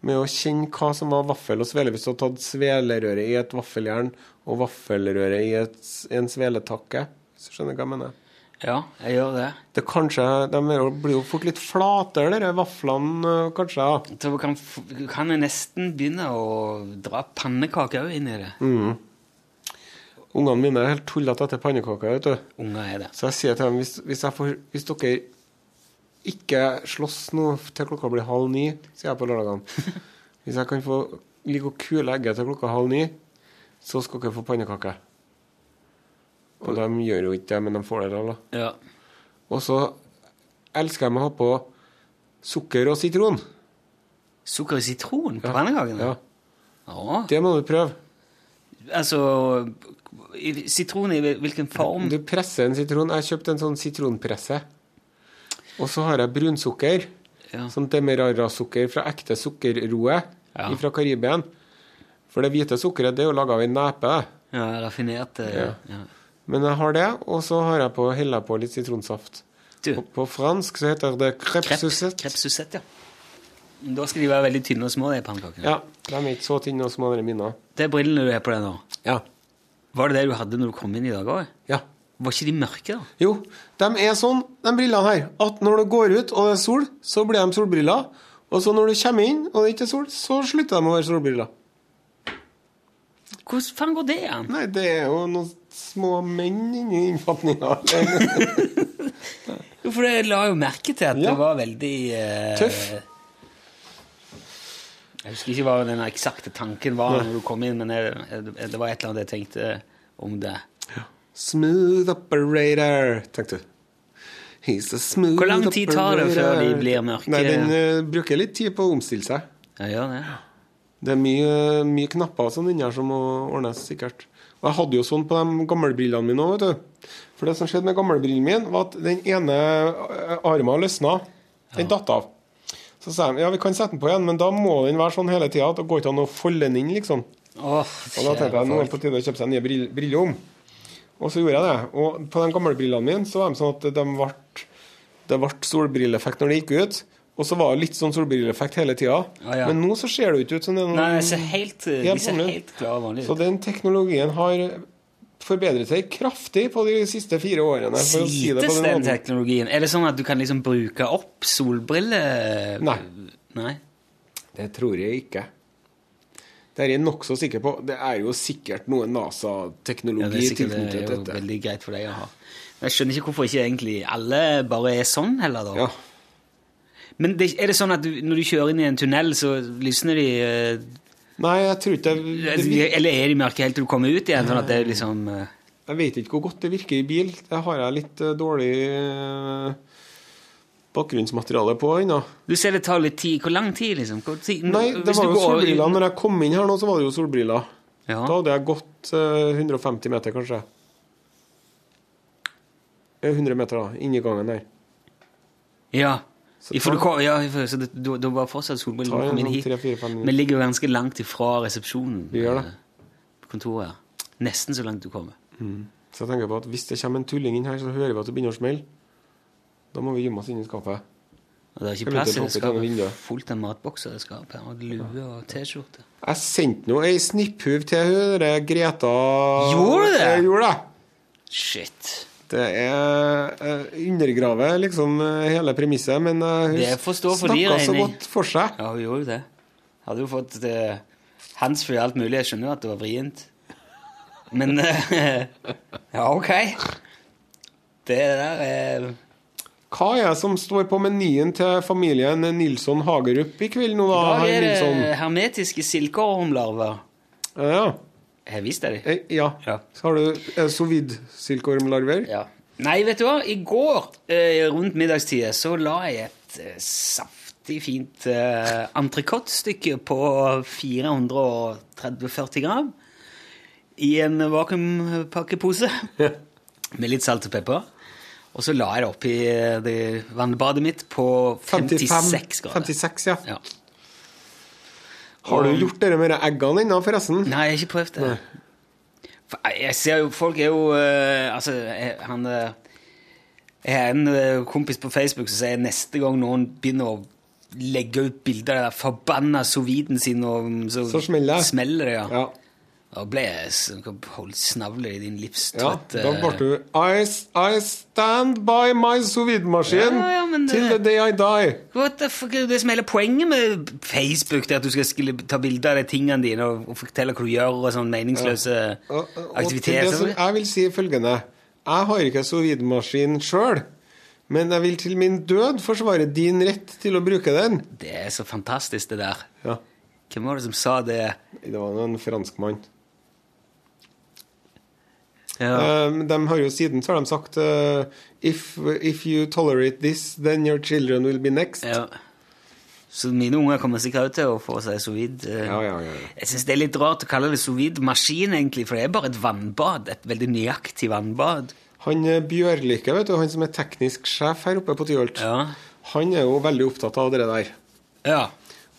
med å kjenne hva som var vaffel og svele. Hvis du hadde tatt svelerøret i et vaffeljern og vaffelrøret i et, en sveletakke, Hvis du skjønner hva jeg mener? Ja, jeg gjør det. Det kanskje, De blir jo fort litt flatere, de vaflene, eh, kanskje. Så du kan, du kan nesten begynne å dra pannekaker òg inn i det. Ungene mine er helt tullete etter pannekaker. vet du. Unger er det. Så jeg sier til dem hvis, hvis, får, hvis dere ikke slåss nå til klokka blir halv ni, sier jeg på lørdagene (laughs) Hvis jeg kan få ligge og kule egget til klokka halv ni, så skal dere få pannekake. Og de gjør jo ikke det, men de får det likevel. Ja. Og så elsker de å ha på sukker og sitron. Sukker og sitron på Ja. pannekakene? Ja, Ja. Det må du prøve. Altså Sitron i hvilken form? Du presser en sitron. Jeg kjøpte en sånn sitronpresse. Og så har jeg brunsukker. Ja. Sånn demerara-sukker fra ekte sukkerroe Ja. fra Karibien. For det hvite sukkeret det er jo laga av ei nepe. Ja, raffinert eh, Ja. ja. Men jeg har det, og så har jeg på, heller på litt sitronsaft. Du, På, på fransk så heter det crepsusette. kreps, suzette. ja. Da skal de være veldig tynne og små, de pannekakene. Ja, de er ikke så tynne og små, de mine. Det er brillene du har på deg nå. Ja. Var det det du hadde når du kom inn i dag òg? ja. Var ikke de mørke, da? Jo, de er sånn, de brillene her, at når det går ut og det er sol, så blir de solbriller. Og så når du kommer inn og det ikke er sol, så slutter de å være solbriller. Hvordan faen går det an? Nei, det er jo noen små menn inni innfatninga. (laughs) Jo, for jeg la jo merke til at Ja. det var veldig eh, Tøff. Jeg husker ikke hva den eksakte tanken var når du kom inn, men jeg, jeg, det var et eller annet jeg tenkte om det. Smooth operator, tenkte du. He's a smooth Hvor lang tid tar det før de blir mørke? Nei, Den uh, bruker litt tid på å omstille seg. Ja, gjør det. Det er mye, mye knapper og sånn inni her som må ordnes, sikkert. Og jeg hadde jo sånn på de gamlebrillene mine òg, vet du. For det som skjedde med gamlebrillen min, var at den ene eh, armen løsna. Den datt av. Så sa de ja, vi kan sette den på igjen, men da må den være sånn hele tida. Det går ikke an å folde den inn, liksom. Åh, Og da tenkte jeg nå er det på tide å kjøpe seg nye brill- briller om. Og så gjorde jeg det. Og på de gamle brillene mine så var de sånn at de ble, det ble solbrilleeffekt når de gikk ut. Og så var det litt sånn solbrilleeffekt hele tida. Ja, ja. Men nå så ser det jo ikke ut som det er noen Nei, ser helt, Helt ser helt klare vanlig ut. Så den teknologien har forbedret seg kraftig på de siste fire årene. Å si den teknologien? Er det sånn at du kan liksom bruke opp solbriller? Nei. Nei? Det tror jeg ikke. Det er jeg nokså sikker på. Det er jo sikkert noe NASA-teknologi ja, tilknyttet dette. det er jo veldig greit for deg å ha. Men jeg skjønner ikke hvorfor ikke egentlig alle bare er sånn heller, da. Ja. Men det, er det sånn at du, når du kjører inn i en tunnel, så lysner de eh, Nei, jeg tror ikke det, det Eller er de mørke helt til du kommer ut igjen? Sånn at det er liksom eh, Jeg vet ikke hvor godt det virker i bil. Det har jeg litt eh, dårlig eh, bakgrunnsmateriale på ennå. Du ser det tar litt tid. Hvor lang tid, liksom? Tid, Nei, det hvis var jo går- solbriller. Når jeg kom inn her nå, så var det jo solbriller. Ja. Da hadde jeg gått eh, 150 meter, kanskje. Eh, 100 meter, da. Inni gangen der. Ja. Så for du ja, så det, du, du var fortsatt solbriller Ta du kom en inn sånn hit. Vi ligger jo ganske langt ifra resepsjonen Vi gjør det. eh, kontoret. Nesten så langt du kommer. Så jeg tenker på at hvis det kommer en tulling inn her, så hører vi at det begynner å smelle. Da må vi gjemme oss inni skapet. Og det er ikke plass i det skapet. Fullt av matbokser i skapet. Og lue og T-skjorte. Jeg sendte nå ei snipphuv til hun Greta Gjorde du det? Jeg gjorde det. Shit. Det er eh, undergraver liksom eh, hele premisset, men eh, hun snakka så godt for seg. Ja, hun gjorde det. Hadde jo fått uh, handsfree og alt mulig. Jeg skjønner jo at det var vrient. Men (laughs) Ja, OK. Det der er Hva er det som står på menyen til familien Nilsson Hagerup i kveld nå, da? Da er det hermetiske silkeormlarver. Ja. Jeg visste det. Eh, ja. Ja. Så har du eh, sovid-silkeormlarver. Ja. Nei, vet du hva? I går eh, rundt middagstida så la jeg et eh, saftig fint eh, entrecôte-stykke på 430-40 gram i en vakuumpakkepose med litt salt og pepper. Og så la jeg det oppi eh, det vannbadet mitt på 56 grader. 56, ja. Ja. Har du gjort det med de eggene ennå, forresten? Nei, jeg har ikke prøvd det. Jeg- ser jo, folk er jo uh, Altså, han eh, Jeg har en uh, kompis på Facebook som sier neste gang noen begynner å legge ut bilder av den forbanna soviden sin, og så, Så smeller det. smeller det. Ja. Ja. Da ble jeg holdt snavler i din ja. Da ble du I, I stand by my sovid-maskin Ja, ja, men till the day I die. What the fuck, er det som er hele poenget med Facebook, det at du skal ta bilder av de tingene dine og, og fortelle hva du gjør, og sånne meningsløse Og, og til det aktiviteter. som jeg vil si følgende Jeg har ikke sovid-maskin sjøl, men jeg vil til min død forsvare din rett til å bruke den. Det er så fantastisk, det der. Ja. Hvem var det som sa det? Det var en franskmann. Ja. Um, de har jo siden så har de sagt uh, if, if you tolerate this, then your children will be next. Ja. Så mine unger kommer sikkert også til å få seg sovid. eh. Ja, ja, ja, ja. Jeg syns det er litt rart å kalle det sovid-maskin, egentlig, for det er bare et vannbad. Et veldig nøyaktig vannbad. Han eh, Bjørlykke, vet du, han som er teknisk sjef her oppe på Tyholt, Ja. han er jo veldig opptatt av det der. ja.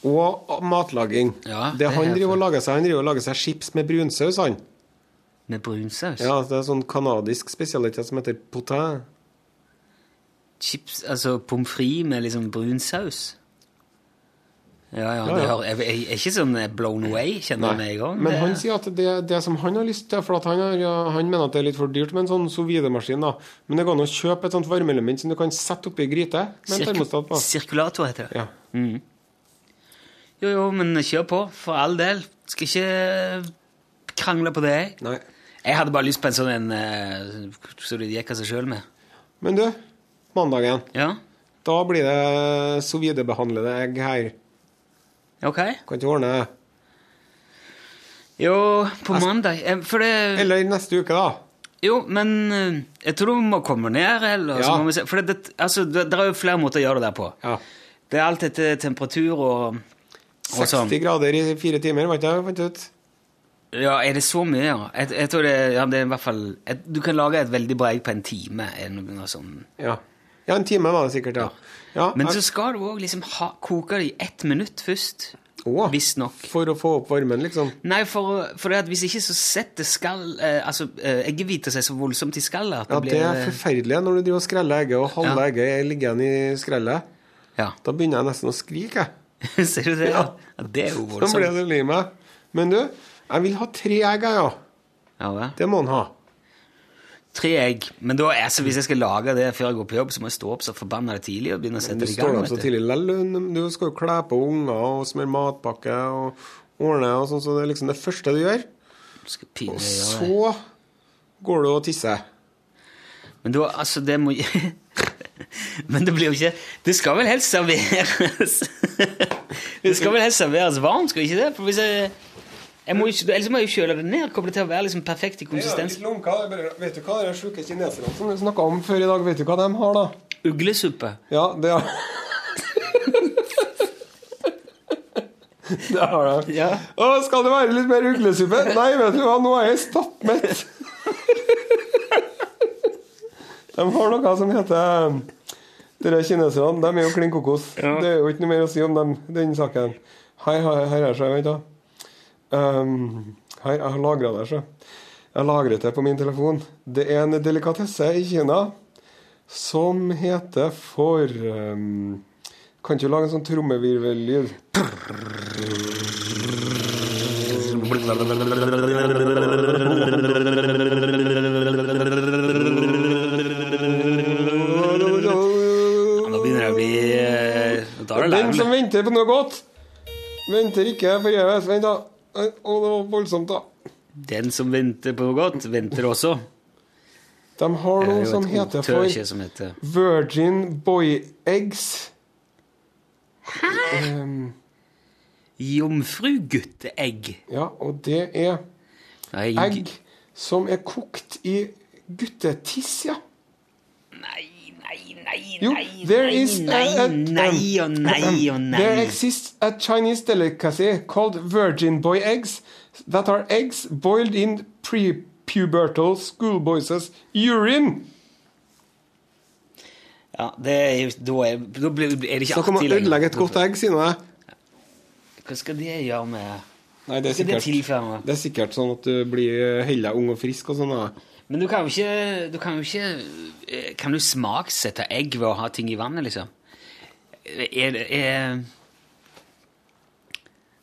Og matlaging. Det han er driver og lager seg, han driver og lager seg chips med brunsaus, han. Med brunsaus. Ja, det er sånn kanadisk spesialitet som heter potin. Chips, altså pommes frites med liksom brun saus. Ja, ja. Ja, ja. jeg, jeg er ikke sånn blown away, kjenner jeg med en gang. Men han sier at det, det som han har lyst til For han, har, ja, han mener at det er litt for dyrt med en sånn sous-vide-maskin. da. Men det går an å kjøpe et sånt varmeelement som du kan sette oppi gryte med en termostat på. Sirkulator heter det. Ja. Jo, jo, men kjør på, for all del. Skal ikke krangle på det. Nei. Jeg hadde bare lyst på en sånn en eh, så det gikk av seg sjøl med. Men du, mandagen. Ja, Da blir det sous-vide-behandlede egg her. ok. Kan ikke ordne det. Jo, på mandag eh, For det Eller neste uke, da. Jo, men eh, jeg tror vi må komme ned, eller så Ja. må vi se. For det, det, altså, det, det er jo flere måter å gjøre det der på. Ja. Det er alt etter temperatur og, og 60 sånn. grader i fire timer, var ikke det? Fant jeg ut. Ja, er det så mye, ja? Jeg, jeg tror det, ja, det er i hvert fall et, Du kan lage et veldig bra egg på en time. Eller noe sånt. Ja. ja, en time var det sikkert, ja. ja Men så skal du òg liksom ha, koke det i ett minutt først. Oh, Visstnok. For å få opp varmen, liksom. Nei, for, for det at hvis ikke så setter skall eh, Altså, eh, eggehviter seg så voldsomt i skallet Ja, det det er forferdelig når du driver og skreller egget, og halve Ja. egget ligger igjen i skrellet. Ja. Da begynner jeg nesten å skrike. jeg. (laughs) Ser du det? Ja. ja det er jo Sånn ble voldsomt. det lei meg. Men du, jeg vil ha tre egg, jeg, ja. Ja, hva? Det må han ha. Tre egg. Men da, altså, hvis jeg skal lage det før jeg går på jobb, så må jeg stå opp så forbanna tidlig og begynne å sette Du det i står opp så tidlig. Du skal jo kle på unger og smøre matpakke og ordne og sånn, så det er liksom det første du gjør. Pinlig Og det. så går du og tisser. Men da, altså, det må (laughs) Men det blir jo ikke Det skal vel helst serveres (laughs) Det skal vel helst serveres varmt, skal det ikke det? For hvis jeg, jeg må ikke, Ellers må jeg jo kjøle det ned. Kommer det til å være liksom perfekt i konsistens? Ja, lunka, bare- vet du hva de sjuke kineserne som vi snakka om før i dag, vet du hva de har, da? Uglesuppe. Ja, det har Det har de. Ja. Å, skal det være litt mer uglesuppe? Nei, vet du hva, nå er jeg stappmett. De har noe som heter Dere kineserne, de er jo klin kokos. Ja. Det er jo ikke noe mer å si om dem, den saken. Hei, hei, her er det, vent da. Um, her, jeg har lagra det, så. Jeg har lagret det på min telefon. Det er en delikatesse i Kina som heter for um, Kan ikke lage en sånn trommevirvellyd? Nå begynner det å bli eh, Den som venter på noe godt, venter ikke forgjeves. Vent, da. Å, det var voldsomt, da. Den som venter på noe godt, venter også. De har noe som heter for som heter Virgin Boy Eggs. Hæ? Um, Jomfrugutteegg. ja, og det er Nei, egg som er kokt i guttetiss, ja. Nei, nei, nei, Jo, nei, there nei, is a- nei, nei og nei There nei. exists a Chinese delicacy called virgin boy eggs that are eggs boiled in pre-pubertal schoolboys' urine. Ja, det er jo Da er, da blir, er det ikke Snakk om å ødelegge et godt egg, sier nå jeg. Hva skal det gjøre med Nei, det er det sikkert, tilføre det er sikkert sånn at du blir heller ung og frisk og sånn. da. Men du kan jo ikke, du kan jo ikke eh, Kan du smaksette egg ved å ha ting i vannet, liksom? Er er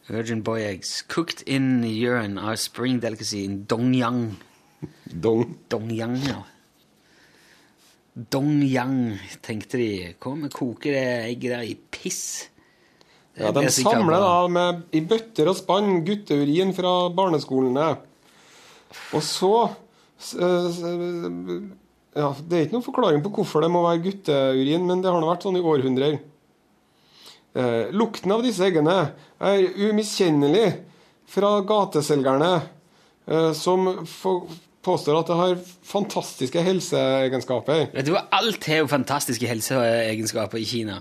Virgin boy eggs cooked in urine are spring delicacy in Dongyang. Dong. Dongyang, ja. Dongyang, tenkte de. Kom, med koker det egget der i piss. Ja, de samler da med, i bøtter og spann gutteurin fra barneskolene. Og så Ja, det er ikke noen forklaring på hvorfor det må være gutteurin, men det har nå vært sånn i århundrer. Eh, lukten av disse eggene er umiskjennelig fra gateselgerne, eh, som påstår at det har fantastiske helseegenskaper. Vet du hva, Alt har jo fantastiske helseegenskaper i Kina.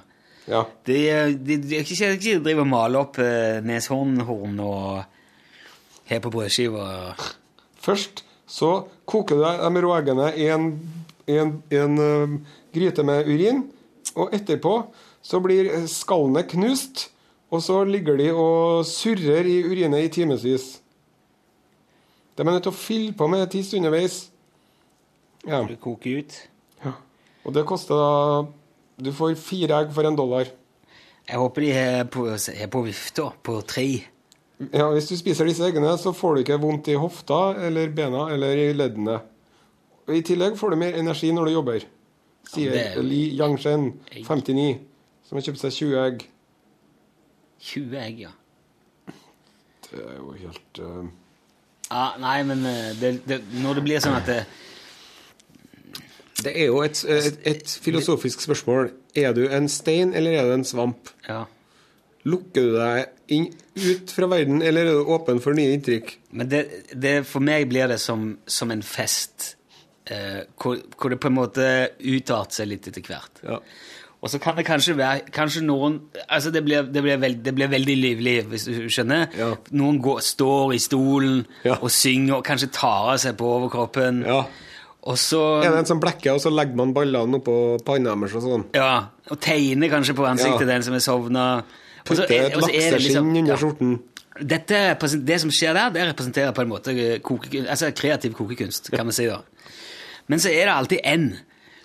Ja. De, de, de, de, de driver og maler opp eh, neshornhorn og har på brødskiva. Først så koker du de rå eggene i en, i en, i en uh, gryte med urin, og etterpå så blir skallene knust, og så ligger de og surrer i urinet i timevis. De er nødt til å fylle på med tiss underveis. Ja. du koker ut. Og det koster da Du får fire egg for en dollar. Jeg håper de har på, er på vifta, på tre. Ja, Hvis du spiser disse eggene, så får du ikke vondt i hofta eller bena eller i leddene. I tillegg får du mer energi når du jobber, sier Ja, er Li Yangshen, 59, som har kjøpt seg 20 egg. 20 egg, ja. Det er jo helt uh... ja nei, men eh, det, det, når det blir sånn at det, Det er jo et, et, et filosofisk spørsmål. Er du en stein, eller er du en svamp? Ja. Lukker du deg inn, ut fra verden, eller er du åpen for nye inntrykk? Men det, det, for meg blir det som, som en fest, eh, hvor, hvor det på en måte utarter seg litt etter hvert. Ja. Og så kan det kanskje være kanskje noen altså det blir, det blir, veld, det blir veldig livlig, hvis du skjønner. Ja. Noen går, står i stolen Ja. og synger og kanskje tar av seg på overkroppen. Ja. Og så Er det en som blekker, og så legger man ballene oppå panna deres og sånn? Ja, og tegner kanskje på ansiktet Ja. den som er sovna. Putte et lakseskinn liksom- under skjorten. Dette, det som skjer der, det representerer på en måte koke, altså kreativ kokekunst, kan vi si da. Men så er det alltid en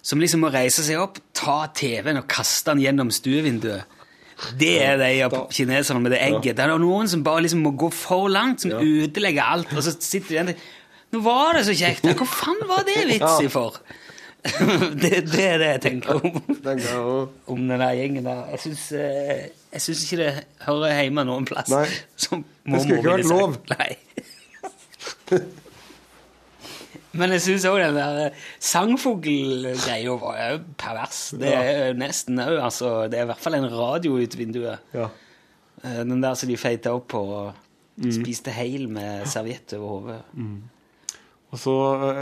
som liksom må reise seg opp, ta TV-en og kaste den gjennom stuevinduet. Det er de ja, kineserne med det egget. Det er noen som bare liksom må gå for langt, som ødelegger alt, og så sitter de igjen Nå var det så kjekt! Hva faen var det vits i for? (laughs) det, det er det jeg tenker om (laughs) om den der gjengen der. Jeg syns, eh, jeg syns ikke det hører hjemme noen plass. Nei. (laughs) Som Det skulle ikke vært lov. Nei. Men jeg syns òg den der sangfuglgreia var jo pervers. Det er jo nesten òg, altså. Det er i hvert fall en radio ut vinduet. Ja. Eh, Den der som de feita opp på og Mm. spiste heil med serviett over hodet. Og så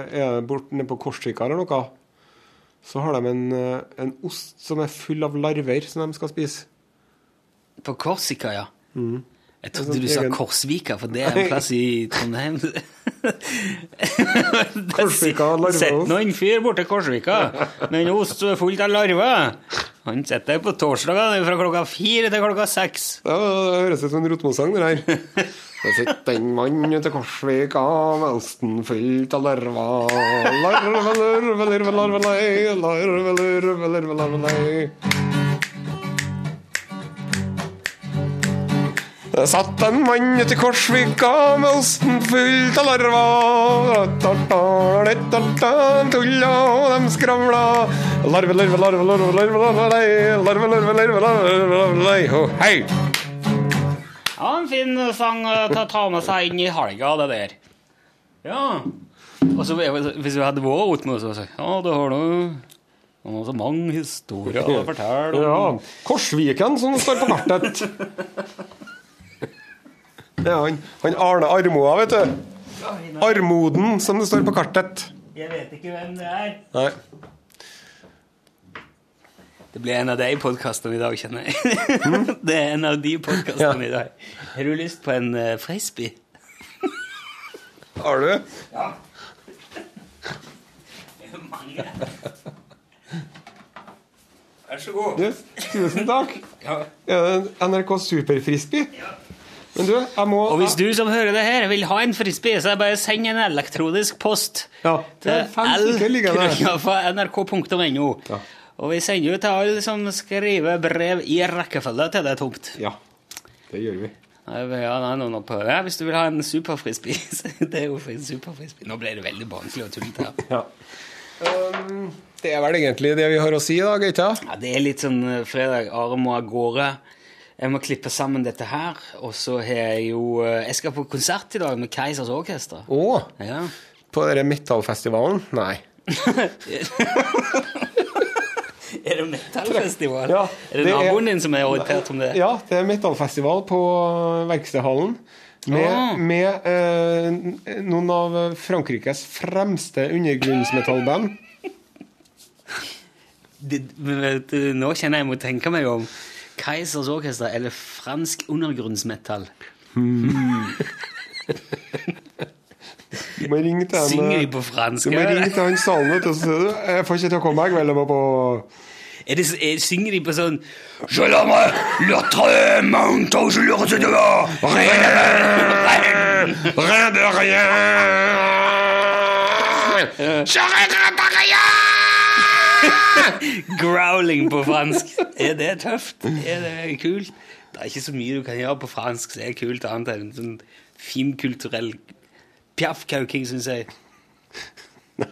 eh, er det bort nede på Korsvika eller noe, så har de en, eh, en ost som er full av larver som de skal spise. På Korsika, ja. Mm. Jeg trodde du sa Korsvika, for det er en plass i Trondheim. Korsvika larveost. Sett nå en fyr borte i Korsvika med en ost som er full av larver. Han sitter der på torsdager fra klokka fire til klokka seks. Ja, det høres ut som en Rotmo-sang, det der. Det sitter en mann ute i Korsvika med osten fullt av larver. Larve, larve, larve, larve, larve, Larve, larve, larve, larve, lei. Det satt en mann ute i Korsvika med osten fullt av larver. Tulla, og dem skravla. Larve, larve, larve, larve, larve, larve. Larve, larve, larve, larve, larve, hei! Ja, en fin sang til å ta, med seg inn i helga, det der. Ja. Og så hvis vi hadde vært ute med oss, så Ja, det har du han har så mange historier å fortelle. Ja. om. Korsviken, som står på kartet. Det er han, han Arne Armoa, vet du. Armoden, som det står på kartet. Jeg vet ikke hvem det er. Nei. Det blir en av de podkastene i dag, kjenner jeg. (laughs) det er en av de podkastene i dag. Har du lyst på en uh, frisbee? Har du? Ja. Det er Mange. Vær så god. Yes. Tusen takk. Ja. Er det NRK Superfrisbee? Men du, jeg må Og hvis du som hører det her vil ha en frisbee, så det bare å sende en elektronisk post Ja, til nrk.no. Ja. Og vi sender jo til alle som skriver brev i rekkefølge til det er tomt. Ja, det gjør vi. Ja, er noen på det. Hvis du vil ha en superfrisbee. (laughs) Det er jo en superfrisbee. Nå ble det veldig barnslig og tullete her. Ja. Um, det er vel egentlig det vi har å si i dag, ikke? Ja, det er litt sånn eh, fredag. Are må av gårde. Jeg må klippe sammen dette her. Og så har jeg jo eh, Jeg skal på konsert i dag med Keisers Orkester. Å, Ja. på denne metallfestivalen? Nei. (laughs) Er det metallfestival? Ja, er det, det er- naboen din som er orientert om det? Ja, det er metallfestival på Verkstedhallen. Med, Ah. med eh, noen av Frankrikes fremste undergrunnsmetallband. (laughs) Det, nå kjenner jeg må tenke meg om. Keisers Orkester eller fransk undergrunnsmetall? Du må ringe til han, Synger de eh, på fransk? Du må ringe til han du, Jeg får ikke til å komme, meg, Vel, jeg på Er det, er, synger de på sånn Je l'aimerais, le manteau, je le recevrai. Rien de rien! Je regrette rien! (laughs) Growling på fransk. Er det tøft? Er det kult? Det er ikke så mye du kan gjøre på fransk som er kult, annet enn sånn finkulturell pjaffkauking, syns jeg.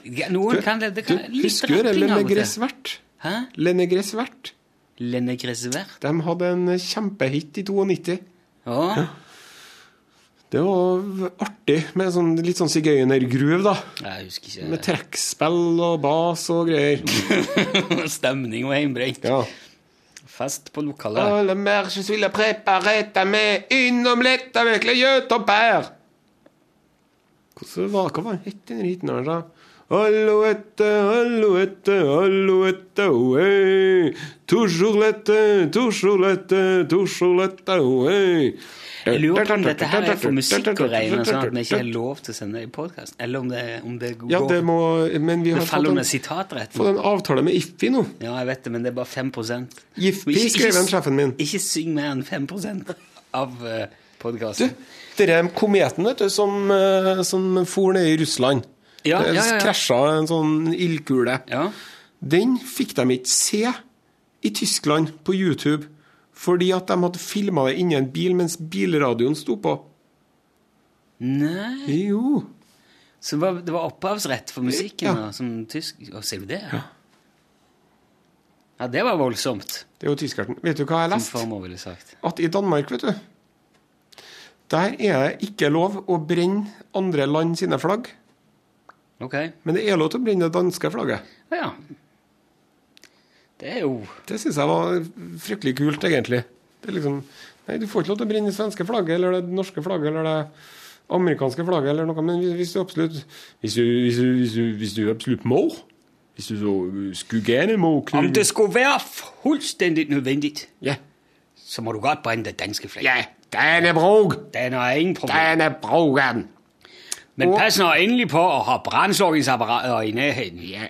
Ja, Noen kan det. det kan, du, husker du Lenne Gressvert og til. Lenegres Vert? Hæ? Lenne Gressvert Lenne Gressvert? De hadde en kjempehit i 92. Ja. Det var artig med sånn, litt sånn sigøynergroove, da. Jeg husker ikke Med trekkspill og bas og greier. (laughs) Stemning og heimbrengt. Ja. Fest på lokalet. Alle mer je suis la préparette med avec le jeu. Hvordan var, hva var den het, den her, da? Alouette, alouette, alouette, ouais. Toujours lette, toujours lette, toujours lette, ouais. Jeg lurer på om dette her er for musikk å regne, sånn at vi ikke har lov til å sende det i podkast. Eller om det, om det går Ja, det må Men vi Det har fått en, fått en avtale med Iffi nå. Ja, jeg vet det, men det er bare 5 Iffi skrev en sjefen min. Ikke syng mer enn 5 av podkasten. Du, podkasten. er kometen vet du, som, eh, som for ned i Russland Ja, Det ja, ja, ja. krasja en sånn ildkule. Ja. Den fikk de ikke se i Tyskland på YouTube fordi at de hadde filma det inni en bil mens bilradioen sto på. Nei Jo. Så det var, det var opphavsrett for musikken Ja. da, som tysk Og ser du det? Ja. ja, det var voldsomt, Det er jo tyskerten. Vet du hva jeg har som lest? farmor ville sagt. At i Danmark, vet du Der er det ikke lov å brenne andre land sine flagg. Ok. Men det er lov til å brenne det danske flagget. Ja. Det er jo Det syns jeg var fryktelig kult, egentlig. Det er liksom Nei, du får ikke lov til å brenne det svenske flagget eller det norske flagget eller det amerikanske flagget eller noe, men hvis- hvis du absolutt Hvis du, hvis du, hvis du, hvis du absolutt må Hvis du så skulle gerne må Om det skulle være fullstendig nødvendig, Ja. så må du godt brenne det danske flagget. Ja, den er brog! Den er ingen problem. Dannebrogen! Men Og- pass nå endelig på å ha brandslukningsapparater i nærheten. Ja.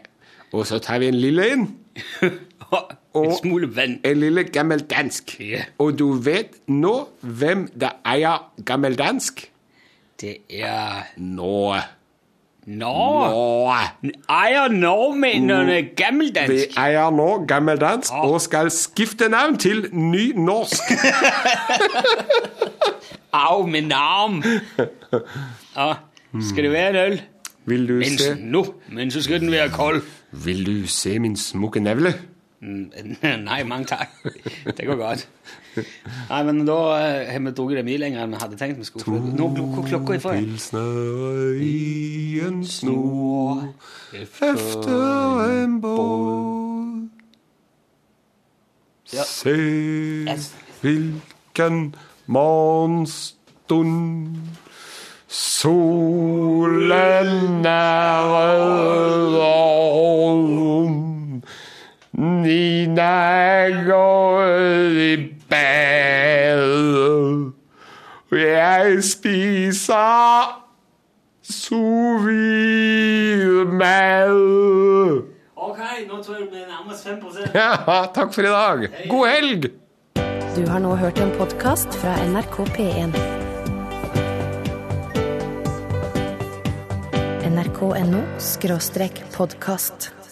Og så tar vi en lille en. (laughs) Og en smule vand. En lille gammeldansk. Ja. Og du vet nå hvem der eier gammeldansk? Det er Norge. Norge. Norge. Ejer gammeldansk? Vi gammeldansk? eier nå gammeldansk og skal skifte navn til nynorsk. (laughs) Au, med arm. Ja, (laughs) skal det være en øl? Vil du Men se, nå, men så skal den være kold. vil du se min smukke nevle? Mm, Nei, mange takk. Det går godt. Nei, men da eh, har vi drukket det mye lenger enn vi hadde tenkt vi skulle. for Nå hvor klokka er for. Pilsner i en snor efter en bål. Ja. Se Yes. hvilken morgenstund Solen er rød Nina går i bad Jeg spiser sous vide mad Ok, nå tror jeg det blir nærmest 5 Ja, takk for i dag. God helg! Du har nå hørt en podkast fra NRK P1. nrk.no podkast.